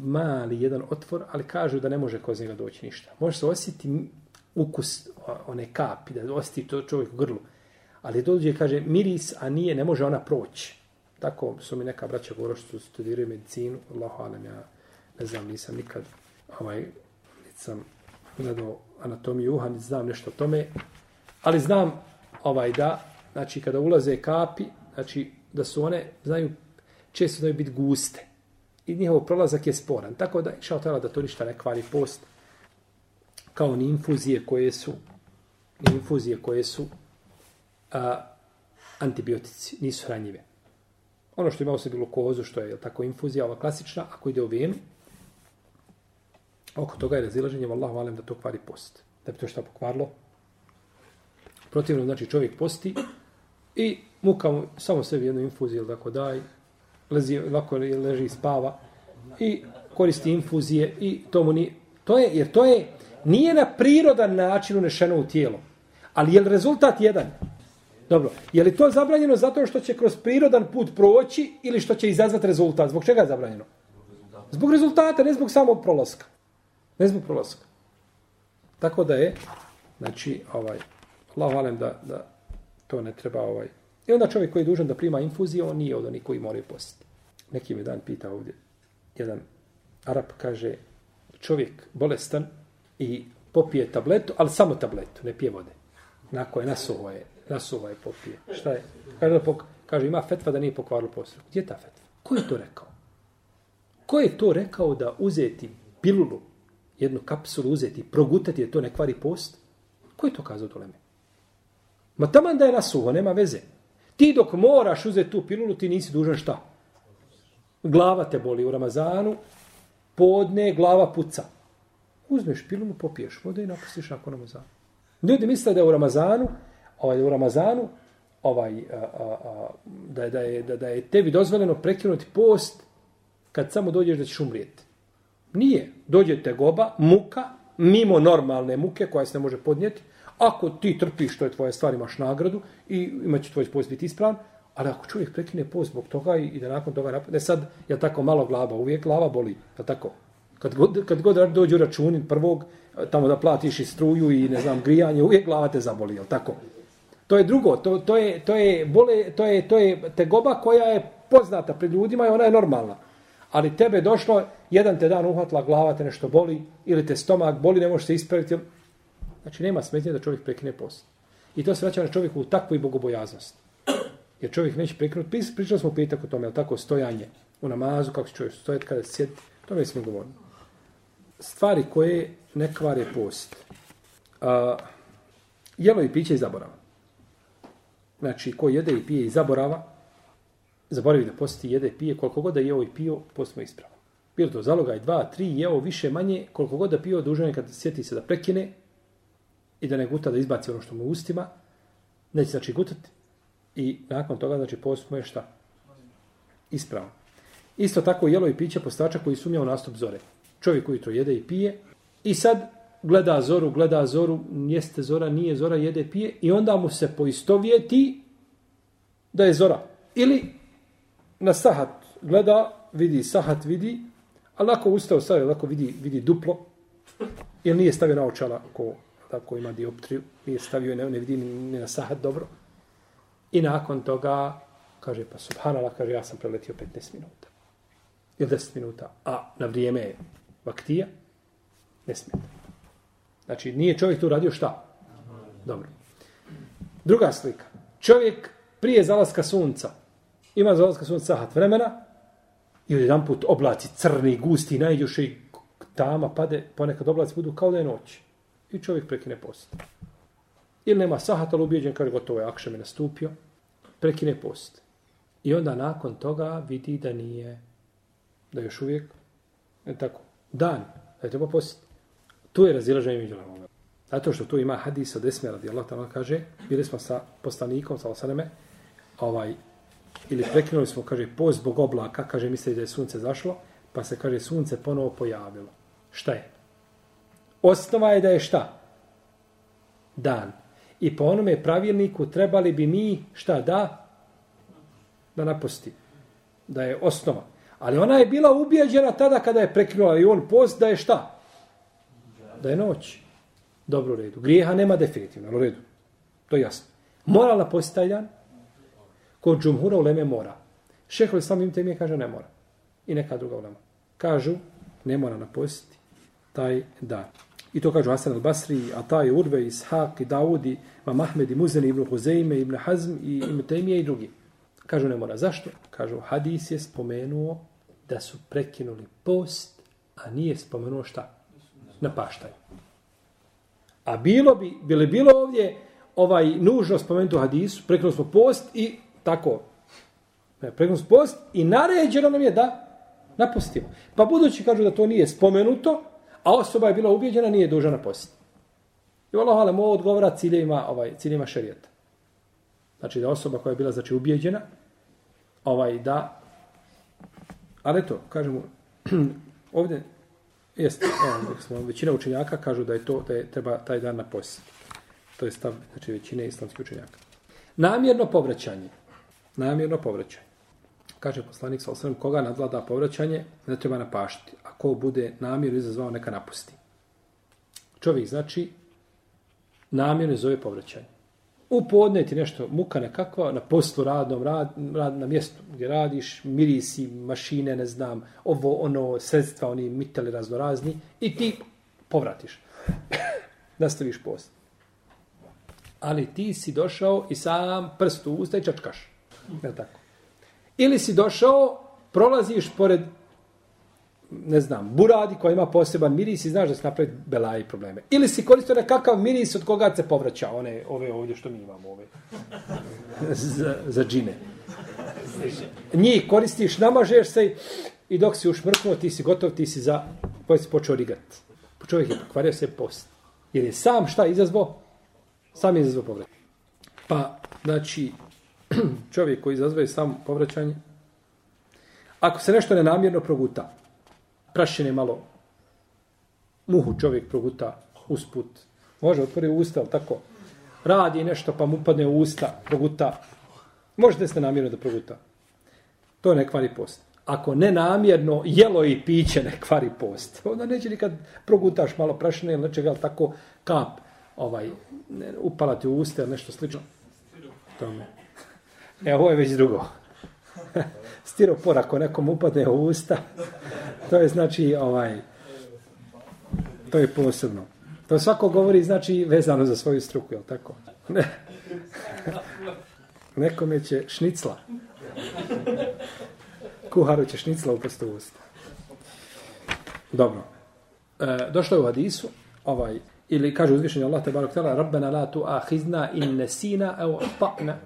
mali jedan otvor, ali kažu da ne može kroz njega doći ništa. Može se osjeti ukus one kapi, da osjeti to čovjek u grlu. Ali dođe kaže miris, a nije, ne može ona proći. Tako su mi neka braća govorili što studiraju medicinu. Allahu alam, ja ne znam, nisam nikad ovaj, nisam gledao anatomiju uha, ne znam nešto o tome. Ali znam ovaj da, znači kada ulaze kapi, znači da su one, znaju, često znaju biti guste. I njihov prolazak je sporan. Tako da, šao tela da to ništa ne kvari post. Kao ni infuzije koje su, infuzije koje su a, antibiotici, nisu hranjive. Ono što ima u sebi glukozu, što je, je tako infuzija, ova klasična, ako ide u venu, oko toga je razilaženje, vallahu valim da to kvari post. Da bi to šta pokvarilo? Protivno, znači čovjek posti i muka mu samo sebi jednu infuziju, tako daj, lezi, lako leži i spava i koristi infuzije i to mu ni To je, jer to je, nije na prirodan način unešeno u tijelo. Ali je rezultat jedan? Dobro, je li to zabranjeno zato što će kroz prirodan put proći ili što će izazvati rezultat? Zbog čega je zabranjeno? Zbog rezultata, ne zbog samog prolaska. Ne zbog prolaska. Tako da je, znači, ovaj, Allah valim da, da to ne treba, ovaj, i onda čovjek koji je dužan da prima infuziju, on nije od onih koji moraju postiti. Neki me dan pita ovdje, jedan Arab kaže, čovjek bolestan i popije tabletu, ali samo tabletu, ne pije vode. Nako je nasuho je, nasuva je popije. Šta je? Kaže, da pok, kaže, ima fetva da nije pokvarilo postupak. Gdje je ta fetva? Ko je to rekao? Ko je to rekao da uzeti pilulu, jednu kapsulu uzeti, progutati da to ne kvari post? Ko je to kazao doleme? Ma taman da je nasuvo, nema veze. Ti dok moraš uzeti tu pilulu, ti nisi dužan šta? Glava te boli u Ramazanu, podne, glava puca. Uzmeš pilulu, popiješ vode i napustiš nakon Ramazanu. Ljudi misle da je u Ramazanu, ovaj u Ramazanu ovaj a, a, a, da je, da je, da da je tebi dozvoljeno prekinuti post kad samo dođeš da ćeš umrijeti. Nije. Dođe te goba, muka, mimo normalne muke koja se ne može podnijeti. Ako ti trpiš što je tvoje stvari, imaš nagradu i imaće tvoj post biti ispravan. Ali ako čovjek prekine post zbog toga i, i da nakon toga napadne, sad je tako malo glava, uvijek glava boli. Je tako? Kad god, kad god dođu računin prvog, tamo da platiš i struju i ne znam, grijanje, uvijek glava te zaboli, je tako? To je drugo, to, to, je, to, je bole, to, je, to je tegoba koja je poznata pred ljudima i ona je normalna. Ali tebe je došlo, jedan te dan uhvatila, glava te nešto boli, ili te stomak boli, ne možeš se ispraviti. Znači, nema smetnje da čovjek prekine post. I to se vraća na čovjeku u takvu i bogobojaznost. Jer čovjek neće prekinuti. Pričali smo pitak o tome, je tako stojanje u namazu, kako se čovjek stojati kada se sjeti, to ne smo govorili. Stvari koje ne kvare post. A, jelo i piće i zaborava znači ko jede i pije i zaborava, zaboravi da posti jede i pije, koliko god da jeo i pio, postimo ispravo. Bilo to zaloga i dva, tri, jeo više manje, koliko god da pio, dužan je kad sjeti se da prekine i da ne guta da izbaci ono što mu ustima, neće znači gutati i nakon toga znači postimo je šta? Ispravo. Isto tako jelo i piće postača koji sumnja u nastup zore. Čovjek koji to jede i pije i sad gleda zoru, gleda zoru, jeste zora, nije zora, jede, pije i onda mu se poistovjeti da je zora. Ili na sahat gleda, vidi, sahat vidi, a lako ustao stavio, lako vidi, vidi duplo, jer nije stavio na očala ko, tako ima dioptriju, nije stavio, ne, ne vidi ni, ni na sahat dobro. I nakon toga, kaže, pa subhanala, kaže, ja sam preletio 15 minuta. Ili 10 minuta, a na vrijeme je vaktija, ne smijete. Znači, nije čovjek to uradio šta? Dobro. Druga slika. Čovjek prije zalaska sunca, ima zalaska sunca sahat vremena, i od jedan put oblaci crni, gusti, najdjuši, tama pade, ponekad oblaci budu kao da je noć. I čovjek prekine post. Ili nema sahat, ali ubijeđen, kaže, gotovo je, akšem je nastupio, prekine post. I onda nakon toga vidi da nije, da još uvijek, ne tako, dan, da je treba postiti. Tu je razilaženje među nama. Zato što tu ima hadis od Esme radi Allah, tamo kaže, bili smo sa poslanikom, sa osaneme, ovaj, ili prekinuli smo, kaže, post zbog oblaka, kaže, misli da je sunce zašlo, pa se, kaže, sunce ponovo pojavilo. Šta je? Osnova je da je šta? Dan. I po onome pravilniku trebali bi mi, šta da? Da napusti. Da je osnova. Ali ona je bila ubijeđena tada kada je prekinula i on post da je šta? Šta? da je noć. Dobro u redu. Grijeha nema definitivno, ali u redu. To je jasno. Moralna postavlja kod džumhura u leme mora. Šehr Islam im temije kaže ne mora. I neka druga u Kažu ne mora napostiti taj dan. I to kažu Hasan al-Basri, Ataj, Urve, Ishak, i Daudi, Mam Ahmed, i Muzeni, Ibn Huzeime, Ibn Hazm, i Ibn Temije i drugi. Kažu ne mora. Zašto? Kažu Hadis je spomenuo da su prekinuli post, a nije spomenuo šta? napaštaju. A bilo bi, bilo bilo ovdje ovaj nužno spomenuti u hadisu, prekrenuli smo post i tako, e, prekrenuli smo post i naređeno nam je da napustimo. Pa budući kažu da to nije spomenuto, a osoba je bila ubjeđena, nije dužana postiti. I Allah, ali ovo odgovara ciljima, ovaj, ciljima šarijeta. Znači da osoba koja je bila znači, ubjeđena, ovaj, da... Ali to, kažemo, ovdje Jeste, evo, smo, većina učenjaka kažu da je to, da je, treba taj dan na posjeti. To je stav, znači, većine islamskih učenjaka. Namjerno povraćanje. Namjerno povraćanje. Kaže poslanik sa osvrnom, koga nadlada povraćanje, ne treba napaštiti. A ko bude namjer izazvao, neka napusti. Čovjek, znači, namjerno zove povraćanje. U podne ti nešto muka nekakva, na poslu radnom, rad, rad, na mjestu gdje radiš, mirisi, mašine, ne znam, ovo, ono, sredstva, oni mitali razno razni, i ti povratiš. Nastaviš post. Ali ti si došao i sam prst u usta i čačkaš. Je tako? Ili si došao, prolaziš pored ne znam, buradi koja ima poseban miris i znaš da se napravi belaje probleme. Ili si koristio nekakav miris od koga se povraća one, ove ovdje što mi imamo, ove, za, za džine. Njih koristiš, namažeš se i dok si ušmrknuo, ti si gotov, ti si za, koji pa si počeo rigat. Čovjek je pokvario se post. Jer je sam šta izazvao? Sam je izazvao povraćanje. Pa, znači, čovjek koji izazvao je sam povraćanje, ako se nešto nenamjerno proguta, prašine malo, muhu čovjek proguta usput. Može, otvori usta, tako? Radi nešto, pa mu upadne u usta, proguta. Možete se namjerno da proguta. To je nekvari post. Ako nenamjerno jelo i piće nekvari post, onda neće nikad progutaš malo prašine ili nečega, ali tako kap ovaj, upala ti u usta ili nešto slično. Tome. Evo, ovo je već drugo. stiropor ako nekom upadne u usta. to je znači ovaj to je posebno. To svako govori znači vezano za svoju struku, je tako? Ne. Nekome će šnicla. Kuharu će šnicla upasti u usta. Dobro. E, došlo je u hadisu, ovaj, ili kaže uzvišenje Allah te barok tala, Rabbena la tu ahizna in nesina, evo, pa, ne,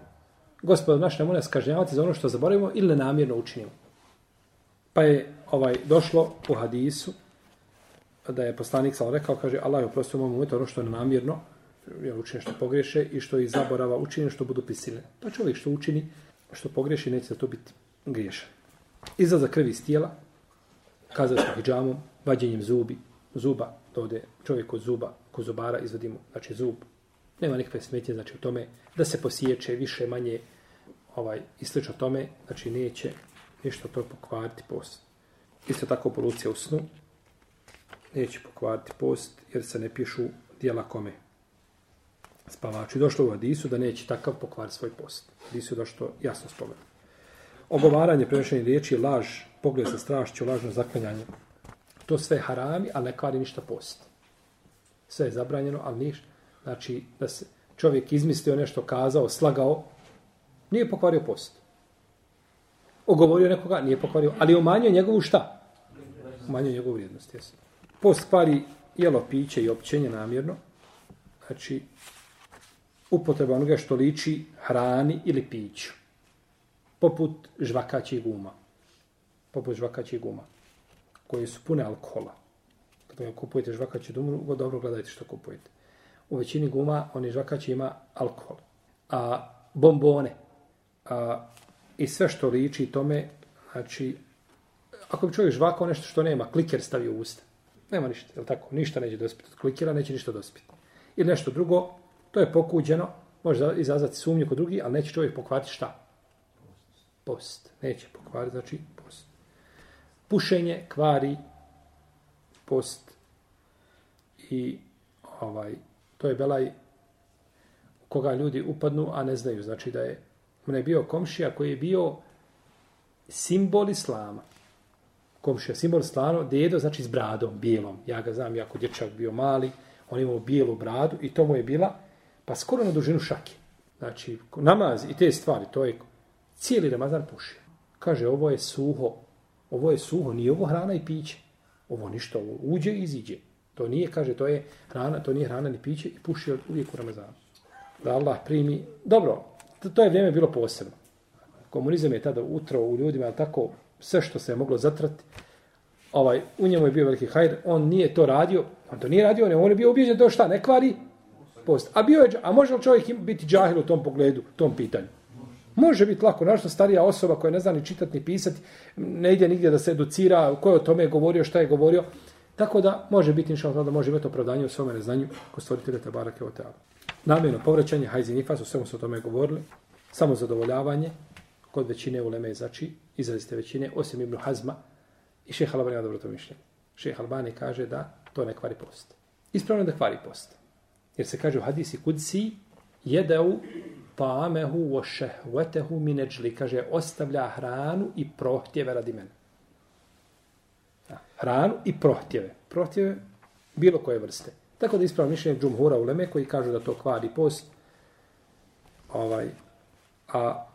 gospod naš ne mora skažnjavati za ono što zaboravimo ili ne namjerno učinimo. Pa je ovaj došlo u hadisu da je poslanik sam rekao, kaže Allah je oprostio mom umetu ono što je namjerno je učinio što pogreše i što iz zaborava učinio što budu prisile. Pa čovjek što učini, što pogreši, neće za to biti griješan. Iza za krvi iz tijela, kazao smo hijdžamom, vađenjem zubi, zuba, da ode čovjek od zuba, ko zubara, izvadimo, znači zub, nema nikakve smetje, znači u tome da se posiječe više manje ovaj, i slično tome, znači neće ništa to pokvariti post. Isto tako polucija u snu, neće pokvariti post, jer se ne pišu dijela kome. Spavači došlo u Adisu da neće takav pokvariti svoj post. Adisu je došlo jasno spomenuo. Ogovaranje prenešenje riječi je laž, pogled sa strašću, lažno zaklanjanje. To sve je harami, ali ne kvari ništa post. Sve je zabranjeno, ali niš. Znači, da se čovjek izmislio nešto, kazao, slagao, Nije pokvario post. Ogovorio nekoga, nije pokvario, ali je umanjio njegovu šta? Umanjio njegovu vrijednost, jesu. Post kvari jelo, piće i općenje namjerno, znači upotreba onoga što liči hrani ili piću, poput žvakaće guma, poput žvakaće guma, koje su pune alkohola. Kada kupujete žvakaće dumru, dobro gledajte što kupujete. U većini guma, oni žvakaće ima alkohol. A bombone, A, I sve što liči tome, znači, ako bi čovjek žvakao nešto što nema, kliker stavio u usta. Nema ništa, je tako? Ništa neće dospiti od klikera, neće ništa dospiti. Ili nešto drugo, to je pokuđeno, može izazvati sumnju kod drugi, ali neće čovjek pokvariti šta? Post. Neće pokvariti, znači post. Pušenje kvari post. I ovaj, to je belaj koga ljudi upadnu, a ne znaju. Znači da je Ona je bio komšija koji je bio simbol islama. Komšija, simbol islama, dedo znači s bradom, bijelom. Ja ga znam, jako dječak bio mali, on imao bijelu bradu i to mu je bila pa skoro na dužinu šake. Znači, namaz i te stvari, to je cijeli Ramazan pušio. Kaže, ovo je suho, ovo je suho, nije ovo hrana i piće. Ovo ništa, ovo uđe i iziđe. To nije, kaže, to je hrana, to nije hrana ni piće i pušio uvijek u Ramazanu. Da Allah primi, dobro, to je vrijeme bilo posebno. Komunizam je tada utro u ljudima, ali tako sve što se je moglo zatrati, ovaj, u njemu je bio veliki hajr, on nije to radio, on to nije radio, on je bio ubijeđen do šta, ne kvari post. A, bio je, a može li čovjek biti džahil u tom pogledu, tom pitanju? Može biti lako, našto starija osoba koja ne zna ni čitati ni pisati, ne ide nigdje da se educira, ko je o tome govorio, šta je govorio. Tako da može biti inšalno da može imati opravdanje u svome neznanju ko stvoritelja Tebara Kevoteala namjerno povraćanje, hajzi nifas, o svemu se o tome govorili, samo zadovoljavanje, kod većine u Leme začin, izrazite većine, osim Ibn Hazma i šeha Albani ima dobro to mišljenje. Šeha Albani kaže da to ne kvari post. Ispravno je da kvari post. Jer se kaže u hadisi kudsi, jedeu pamehu wa šehvetehu mineđli, kaže, ostavlja hranu i prohtjeve radi mene. Hranu i prohtjeve. Prohtjeve bilo koje vrste. Tako da ispravno mišljenje džumhura uleme koji kažu da to kvari post. Ovaj, a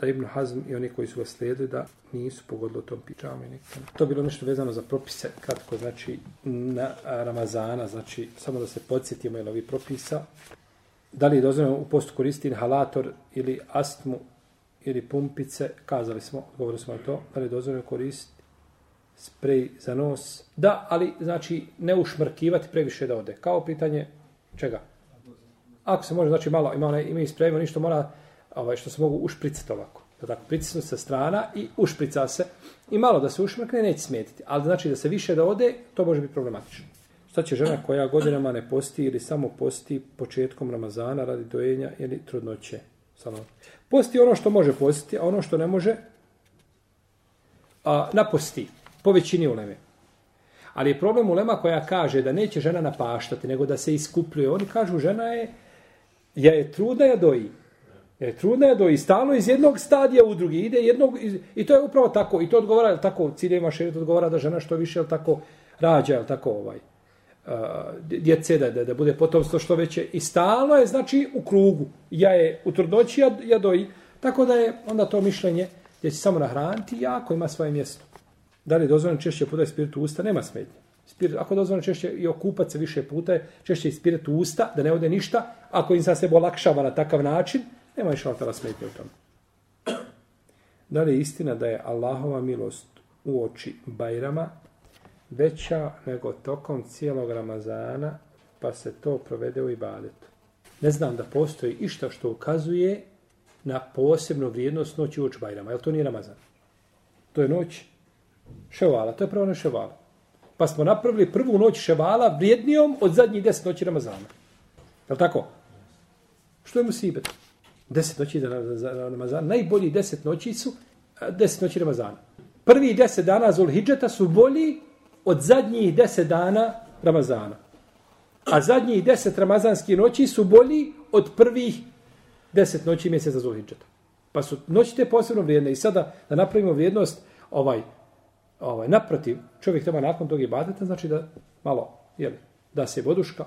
da Ibn Hazm i oni koji su ga slijedili da nisu pogodili o tom pičavom i nikom. To bilo nešto vezano za propise, kratko znači na Ramazana, znači samo da se podsjetimo jel ovi propisa. Da li je dozvoljeno u postu koristiti inhalator ili astmu ili pumpice, kazali smo, govorili smo o to, da li je dozvoljeno koristiti sprej za nos. Da, ali znači ne ušmrkivati previše da ode. Kao pitanje čega? Ako se može, znači malo ima onaj ima isprej, ništa mora ovaj što se mogu ušpricati ovako. Da tako pritisnu sa strana i ušprica se i malo da se ušmrkne neće smetiti. Ali znači da se više da ode, to može biti problematično. Šta će žena koja godinama ne posti ili samo posti početkom Ramazana radi dojenja ili trudnoće? Samo. Posti ono što može postiti, a ono što ne može, a, na posti po većini uleme. Ali je problem ulema koja kaže da neće žena napaštati, nego da se iskupljuje. Oni kažu, žena je, ja je trudna, ja doji. Ja je trudna, ja doji. Stalno iz jednog stadija u drugi. Ide jednog, iz, i to je upravo tako. I to odgovara, tako, cilje ima širito, odgovara da žena što više, jel tako, rađa, jel tako, ovaj, a, uh, djece, da, da, da bude potomstvo što veće. I stalno je, znači, u krugu. Ja je u trudnoći, ja, ja doji. Tako da je onda to mišljenje gdje će samo nahraniti jako ima svoje mjesto da li je dozvoljeno češće puta ispirati usta, nema smetnje. Spirit, ako je dozvoljeno češće i okupat se više puta, češće ispirati usta, da ne ode ništa, ako insan sebo lakšava na takav način, nema više ortala smetnje u tome. Da li je istina da je Allahova milost u oči Bajrama veća nego tokom cijelog Ramazana, pa se to provede u Ibadetu? Ne znam da postoji išta što ukazuje na posebnu vrijednost noći u oči Bajrama. Jel to nije Ramazan? To je noć Ševala, to je prvo na ševala. Pa smo napravili prvu noć ševala vrijednijom od zadnjih deset noći Ramazana. Je li tako? Što je musibet? Deset noći za Ramazana. Najbolji deset noći su deset noći Ramazana. Prvi deset dana Zulhidžeta su bolji od zadnjih deset dana Ramazana. A zadnjih deset Ramazanskih noći su bolji od prvih deset noći mjeseca Zulhidžeta. Pa su noći te posebno vrijedne. I sada da napravimo vrijednost ovaj ovaj, naprotiv, čovjek treba nakon tog ibadeta, znači da malo, jel, da se voduška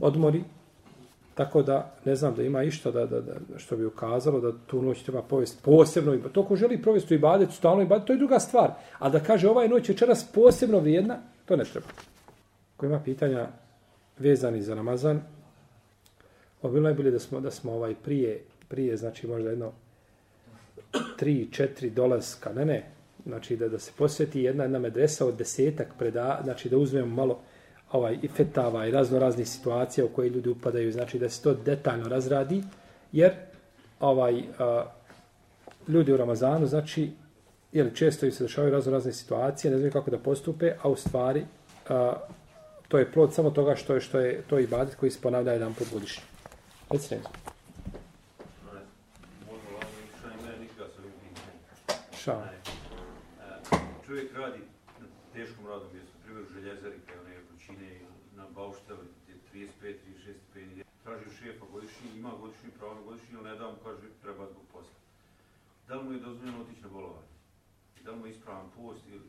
odmori, tako da ne znam da ima išta da, da, da, što bi ukazalo da tu noć treba povesti posebno ibadet. To ko želi provesti ibadet, stalno ibadet, to je druga stvar. A da kaže ovaj noć je čeras posebno vrijedna, to ne treba. Ko ima pitanja vezani za Ramazan, obilno je bilo da smo, da smo ovaj prije, prije znači možda jedno tri, četiri dolaska, ne ne, znači da da se posveti jedna jedna medresa od desetak preda, znači da uzmemo malo ovaj i fetava i razno razne situacije u koje ljudi upadaju, znači da se to detaljno razradi, jer ovaj a, ljudi u Ramazanu, znači jer često im se dešavaju razno razne situacije, ne znaju kako da postupe, a u stvari a, to je plod samo toga što je što je to je ibadet koji se ponavlja jedan put godišnje. Recite. Šalim. Šalim čovjek radi na teškom radnom mjestu, na primjer u željezari, kada je one vrućine, na bauštavi, gdje je 35, 36 stupeni, traži šefa godišnji, ima godišnji pravo na godišnji, ali ne da vam kaže, treba zbog posla. Da li mu je dozvoljeno otići na bolovanje? Da li mu je ispravan post ili...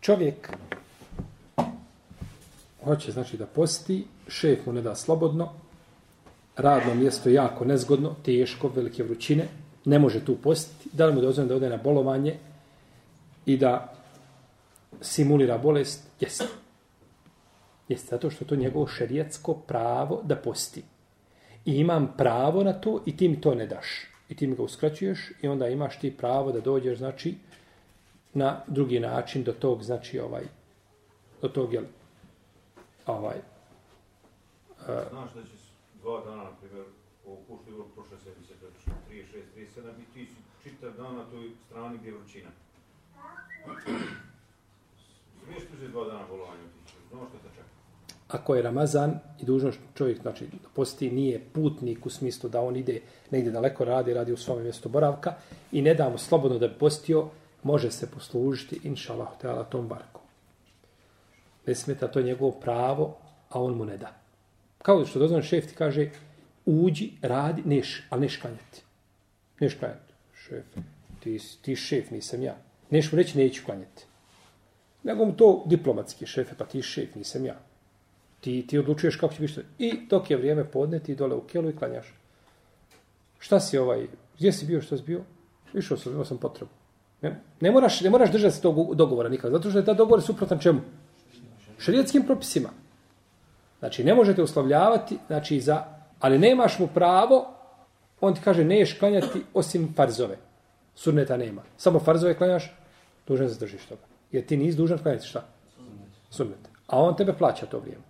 Čovjek hoće, znači, da posti, šef mu ne da slobodno, radno mjesto je jako nezgodno, teško, velike vrućine, ne može tu postiti, da li mu dozvoljeno da ode na bolovanje, i da simulira bolest, jeste. Jeste zato što je to njegovo šerijetsko pravo da posti. I imam pravo na to i ti mi to ne daš. I ti mi ga uskraćuješ i onda imaš ti pravo da dođeš, znači, na drugi način do tog, znači, ovaj, do tog, jel, ovaj. Uh, Znaš da će dva dana, na primjer, pošto je prošle sedmice, da će 36, 37, i ti su čitav dan na toj strani gdje je vrućina. Ako je Ramazan i dužnost čovjek, znači da posti, nije putnik u smislu da on ide negdje daleko radi, radi u svome mjestu boravka i ne da mu slobodno da bi postio, može se poslužiti, inša Allah, teala, tom barkom. Ne smeta, to je njegovo pravo, a on mu ne da. Kao što dozvan šef ti kaže, uđi, radi, neš, ali neš klanjati. Neš klanjati. Šef, ti, ti šef, nisam ja. Neš mu reći, neću klanjati. Nego mu to diplomatski, šefe, pa ti šef, nisam ja. Ti, ti odlučuješ kako će biti. I dok je vrijeme podne, ti dole u kelu i klanjaš. Šta si ovaj, gdje si bio, što si bio? Išao sam, imao sam potrebu. Ne, ne, moraš, ne moraš držati se tog dogovora nikad, zato što je ta dogovor suprotan čemu? Šarijetskim propisima. Znači, ne možete uslovljavati, znači, za, ali nemaš mu pravo, on ti kaže, ne ješ klanjati osim farzove. Surneta nema. Samo farzove klanjaš, dužan se držiš toga. Jer ti nisi dužan kvaliti šta? Sunnet. A on tebe plaća to vrijeme.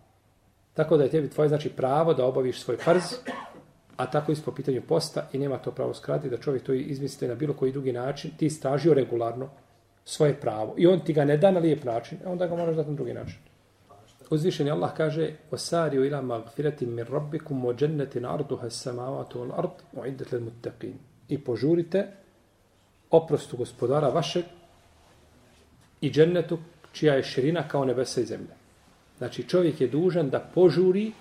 Tako da je tebi tvoje znači pravo da obaviš svoj farz, a tako isto po pitanju posta i nema to pravo skrati da čovjek to izmislite na bilo koji drugi način, ti stražio regularno svoje pravo. I on ti ga ne da na lijep način, e onda ga moraš dati na drugi način. Uzvišeni Allah kaže Osariu ila magfirati min rabbikum o džennati na ardu hasamavatu al ard u iddet I požurite oprostu gospodara vašeg i džennetu čija je širina kao nebesa i zemlja. Znači čovjek je dužan da požuri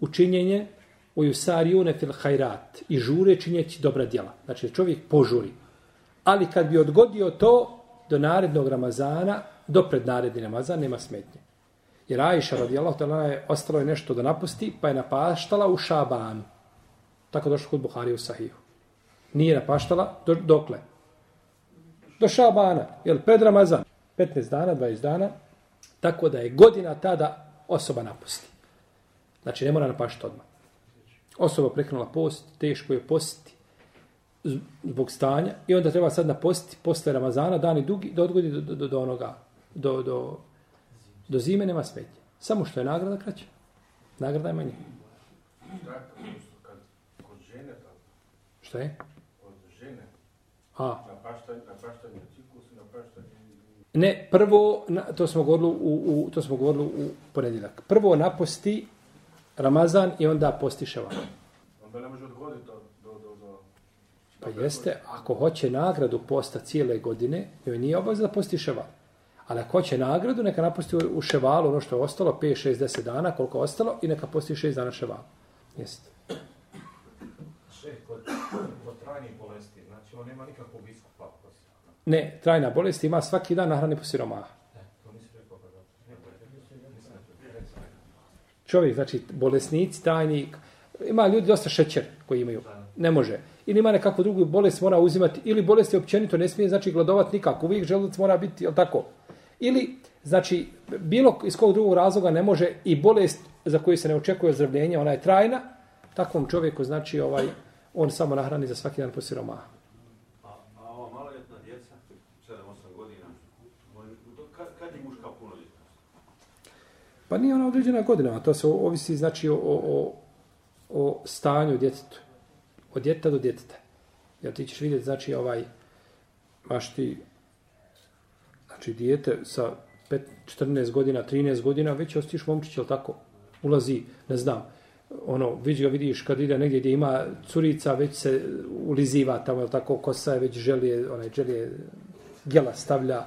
učinjenje u Jusarijune fil hajrat i žure činjeći dobra djela. Znači čovjek požuri. Ali kad bi odgodio to do narednog Ramazana, do pred naredni Ramazan, nema smetnje. Jer Aisha radijallahu ta'ala je ostalo je nešto da napusti, pa je napaštala u Šabanu. Tako došlo kod Buhari u Sahihu. Nije napaštala do, dokle? Do Šabana, jel pred Ramazan. 15 dana, 20 dana, tako da je godina tada osoba napusti. Znači, ne mora napašiti odmah. Osoba prekrenula post, teško je postiti zbog stanja i onda treba sad napostiti posle Ramazana, dani dugi, da odgodi do, do, do onoga, do, do, do zime nema smetje. Samo što je nagrada kraća. Nagrada je manja. Pa- Šta je? Kod žene, A. Na paštanje, na paštanje. Ne, prvo, to smo govorili u, u, to smo govorili u ponedjeljak. Prvo naposti Ramazan i onda posti Ševan. Onda ne može odgoditi do, do, do, do... Pa jeste, ako hoće nagradu posta cijele godine, joj nije obavzda da posti Ševan. Ali ako hoće nagradu, neka naposti u Ševalu ono što je ostalo, 5, 6, 10 dana, koliko je ostalo, i neka posti 6 dana Ševalu. Jeste. Šeh, kod, kod trajnih bolesti, znači on nema nikakvog iskustva, Ne, trajna bolest ima svaki dan nahrani po siromaha. Čovjek, znači, bolesnici, tajnik, ima ljudi dosta šećer koji imaju. Ne može. Ili ima nekakvu drugu bolest, mora uzimati. Ili bolest je općenito, ne smije, znači, gladovati nikako. Uvijek želudac mora biti, jel tako? Ili, znači, bilo iz kog drugog razloga ne može i bolest za koju se ne očekuje ozdravljenje, ona je trajna, takvom čovjeku, znači, ovaj, on samo nahrani za svaki dan po siromaha. Pa nije ona određena godina, a to se ovisi znači o, o, o, o stanju djetetu. Od djeta do djeteta. Ja ti ćeš vidjeti, znači, ovaj, baš ti, znači, dijete sa 5, 14 godina, 13 godina, već ostiš momčić, jel tako? Ulazi, ne znam, ono, već ga vidiš kad ide negdje gdje ima curica, već se uliziva tamo, jel tako, kosa je, već želije, onaj, želije, djela stavlja.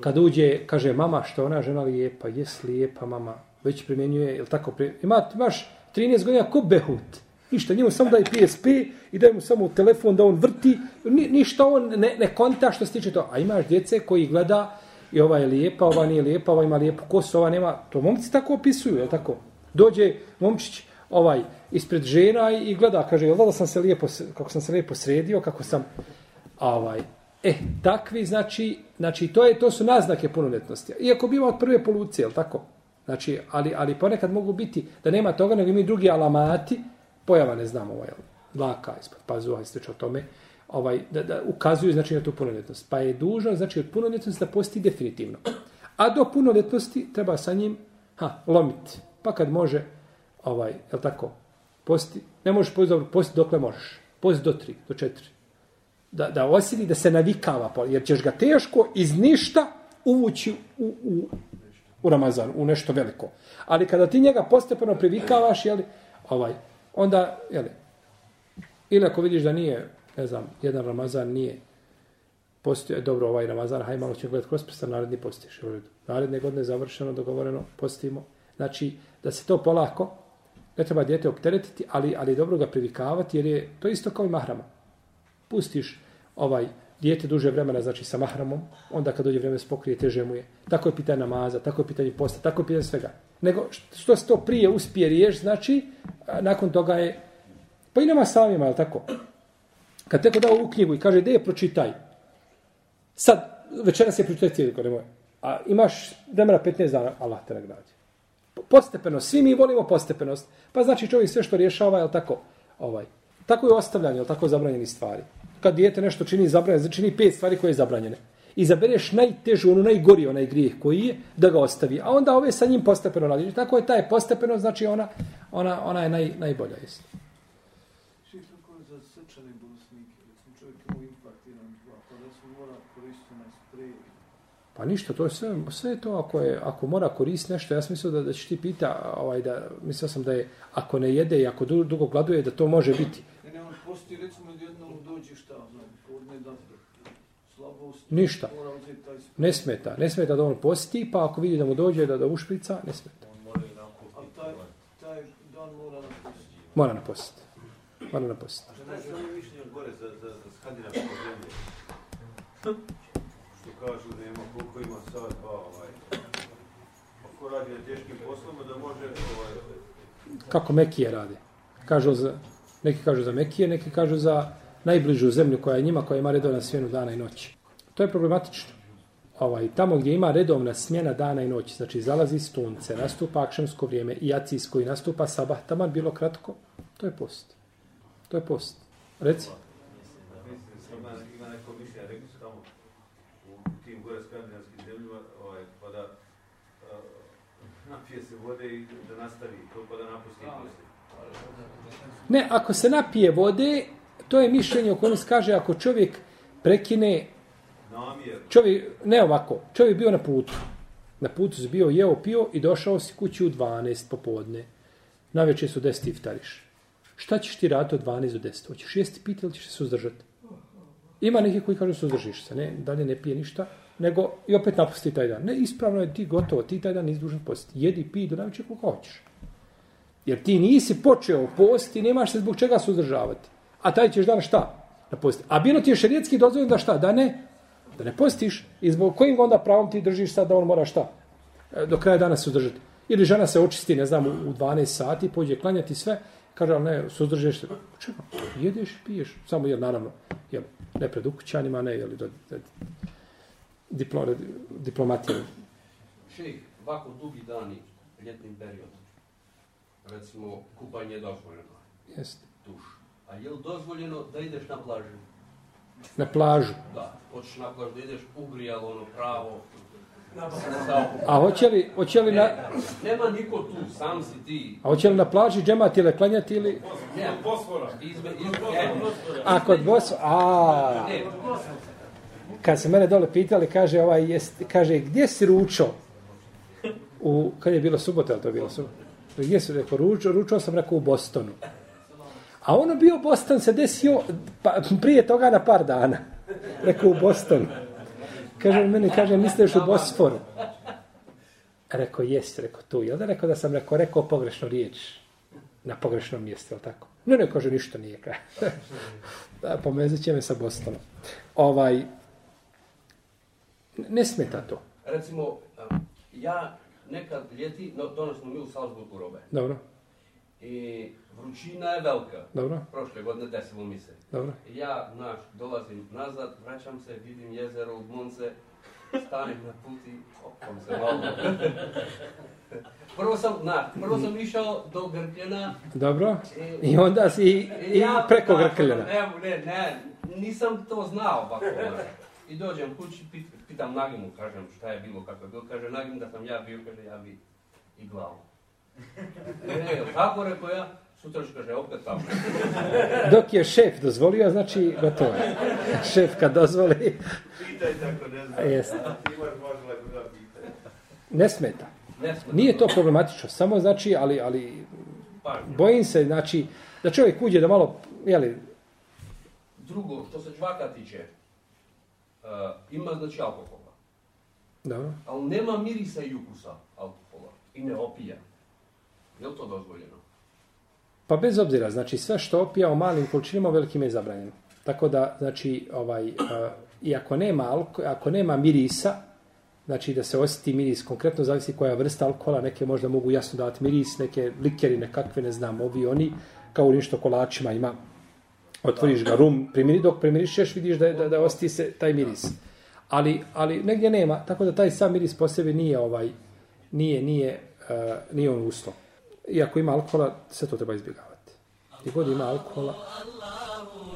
Kad uđe, kaže mama, što ona žena lijepa, jes lijepa mama, već primjenjuje, ili tako, ima, imaš 13 godina, ko behut? Ništa, njemu samo daj PSP i daj mu samo telefon da on vrti, ni, ništa on ne, ne konta što se tiče to. A imaš djece koji gleda i ova je lijepa, ova nije lijepa, ova ima lijepu kosu, ova nema, to momci tako opisuju, je tako? Dođe momčić ovaj ispred žena i gleda, kaže, jel da sam se lijepo, kako sam se lijepo sredio, kako sam, ovaj, E, takvi, znači, znači to, je, to su naznake punoljetnosti. Iako bi od prve polucije, jel tako? Znači, ali, ali ponekad mogu biti da nema toga, nego imaju drugi alamati, pojava ne znamo, ovaj, vlaka ispod pazuha i o tome, ovaj, da, da ukazuju znači, na tu punoljetnost. Pa je dužno, znači, od punoljetnosti da posti definitivno. A do punoljetnosti treba sa njim ha, lomiti. Pa kad može, ovaj, jel tako, posti, ne možeš posti, dobro, posti dokle možeš. Posti do tri, do četiri da, da osjeti, da se navikava, jer ćeš ga teško iz ništa uvući u, u, u Ramazan, u nešto veliko. Ali kada ti njega postepeno privikavaš, jeli, ovaj, onda, jeli, ili ako vidiš da nije, ne znam, jedan Ramazan nije postio, e, dobro, ovaj Ramazan, hajde malo ćemo gledati kroz prstan, naredni postiš. Naredne godine završeno, dogovoreno, postimo. Znači, da se to polako, ne treba djete opteretiti, ali, ali dobro ga privikavati, jer je to isto kao i mahrama pustiš ovaj dijete duže vremena, znači sa mahramom, onda kad dođe vreme se pokrije, teže mu je. Tako je pitanje namaza, tako je pitanje posta, tako je pitanje svega. Nego što se to prije uspije riješ, znači a, nakon toga je, pa i nema samima, je tako? Kad teko dao u knjigu i kaže, gdje je pročitaj? Sad, večera se je pročitaj cijeli, gore moje. A imaš demara 15 dana, Allah te nagrađe. Postepenost, svi mi volimo postepenost. Pa znači čovjek sve što rješava, je tako? Ovaj. Tako je ostavljanje, je tako zabranjeni stvari kad dijete nešto čini zabranjeno, znači čini pet stvari koje je zabranjene. Izabereš najtežu, ono najgori, onaj grijeh koji je, da ga ostavi. A onda ove sa njim postepeno radiš. Znači, tako je taj postepeno, znači ona, ona, ona je naj, najbolja. Jest. Pa, pa ništa, to je sve, sve to ako je ako mora korist nešto, ja sam mislio da da će ti pita, ovaj da mislio sam da je ako ne jede i ako dugo gladuje da to može biti posti recimo jednom dođe šta, podne ono, dobro. Slabost, Ništa. Ne smeta. Ne smeta da on posti, pa ako vidi da mu dođe da, da ušprica, ne smeta. Mora na post. Mora na post. Pa, ovaj, pa ovaj, Kako Mekije radi? Kažu za... Neki kažu za Mekije, neki kažu za najbližu zemlju koja je njima, koja ima redovna smjenu dana i noći. To je problematično. Ovaj, tamo gdje ima redovna smjena dana i noći, znači zalazi stunce, nastupa akšemsko vrijeme i acijsko i nastupa sabah, tamo bilo kratko, to je post. To je post. Reci. Ovaj, pa eh, napije se vode i da nastavi, to pa da napusti i Ne, ako se napije vode, to je mišljenje o kojem se kaže ako čovjek prekine Čovjek, ne ovako, čovjek bio na putu. Na putu se bio jeo, pio i došao si kući u 12 popodne. Na večer su 10 iftariš. Šta ćeš ti raditi od 12 do 10? Hoćeš jesti piti ili ćeš se suzdržati? Ima neki koji kažu suzdržiš se, ne, dalje ne pije ništa, nego i opet napusti taj dan. Ne, ispravno je ti gotovo, ti taj dan nisi dužan posti. Jedi, pi do navečer koliko hoćeš. Jer ti nisi počeo post i nemaš se zbog čega suzdržavati. A taj ćeš dan šta? Da posti. A bilo ti je šerijetski dozvoljen da šta? Da ne? Da ne postiš. I zbog kojim onda pravom ti držiš sad da on mora šta? E, do kraja dana suzdržati. Ili žena se očisti, ne znam, u 12 sati, pođe klanjati sve, kaže, ali ne, suzdržeš se. Čekaj, jedeš, piješ. Samo jer, naravno, jel, ne pred ukućanima, ne, jel, do, do, diplo, diplomatijom. Šeji, ovako dugi dani, ljetnim periodom, recimo, kupanje je dozvoljeno. Jeste. Tuš. A je li dozvoljeno da ideš na plažu? Na plažu? Da, hoćeš na plažu da ideš ugrijalo ono pravo, A hoće li, hoće li ne, na... E, nema niko tu, sam si ti. A hoće li na plaži džemati ili klanjati ili... Ne, kod Bosfora. Izme, izme, kod Bosfora. E. A, kod Bosfora. A, e. kad se mene dole pitali, kaže, ovaj, jest, kaže, gdje si ručao? U, kad je bilo subota, ali to je bilo subota? Gdje se rekao, ručao, ručao sam, rekao, u Bostonu. A ono bio Boston, se desio pa, prije toga na par dana. Rekao, u Bostonu. Kaže, mene, kaže, misliš u Bosforu? Rekao, jes, rekao, tu. I onda rekao da sam rekao, rekao pogrešnu riječ. Na pogrešnom mjestu, ili tako? Ne, ne, kaže, ništa nije. da, pomezit će me sa Bostonom. Ovaj, ne smeta to. Recimo, ja nekad ljeti, no, donosimo mi u Salzburgu robe. Dobro. I vrućina je velika. Dobro. Prošle godine desilo mi se. Dobro. Ja, naš, dolazim nazad, vraćam se, vidim jezero od Monce, stanem na puti, opom se malo. prvo sam, na, prvo sam išao do Grkljena. Dobro. I, I onda si i, ja, preko Grkljena. Ne, ne, ne, nisam to znao, bako. I dođem kući, pit, pitam Nagimu, kažem šta je bilo, kako je bilo, kaže Nagim da sam ja bio, kaže ja bi i glavu. E, e, tako rekao ja, sutra ću kaže opet tamo. Dok je šef dozvolio, znači gotovo je. Šef kad dozvoli. Pitaj tako ne znam. Jeste. Ja, ne smeta. Nije to problematično, samo znači, ali, ali bojim se, znači, da čovjek uđe da malo, jeli... Drugo, što se čvaka tiče, uh, ima znači alkohola. Da. Ali nema mirisa i ukusa alkohola i ne opija. Je li to dozvoljeno? Pa bez obzira, znači sve što opija u malim količinima u velikim je zabranjeno. Tako da, znači, ovaj, uh, i ako nema, alko, ako nema mirisa, znači da se osjeti miris konkretno, zavisi koja vrsta alkohola, neke možda mogu jasno davati miris, neke likeri nekakve, ne znam, ovi oni, kao u nešto kolačima ima, Otvoriš ga rum, primiri, dok primirišeš, vidiš da, da, da osti se taj miris. Ali, ali negdje nema, tako da taj sam miris po sebi nije ovaj, nije, nije, uh, nije on uslov. Iako ima alkohola, sve to treba izbjegavati. Gdje god ima alkohola... Ali, ali, ali, ali, ali, ali, ali, ali,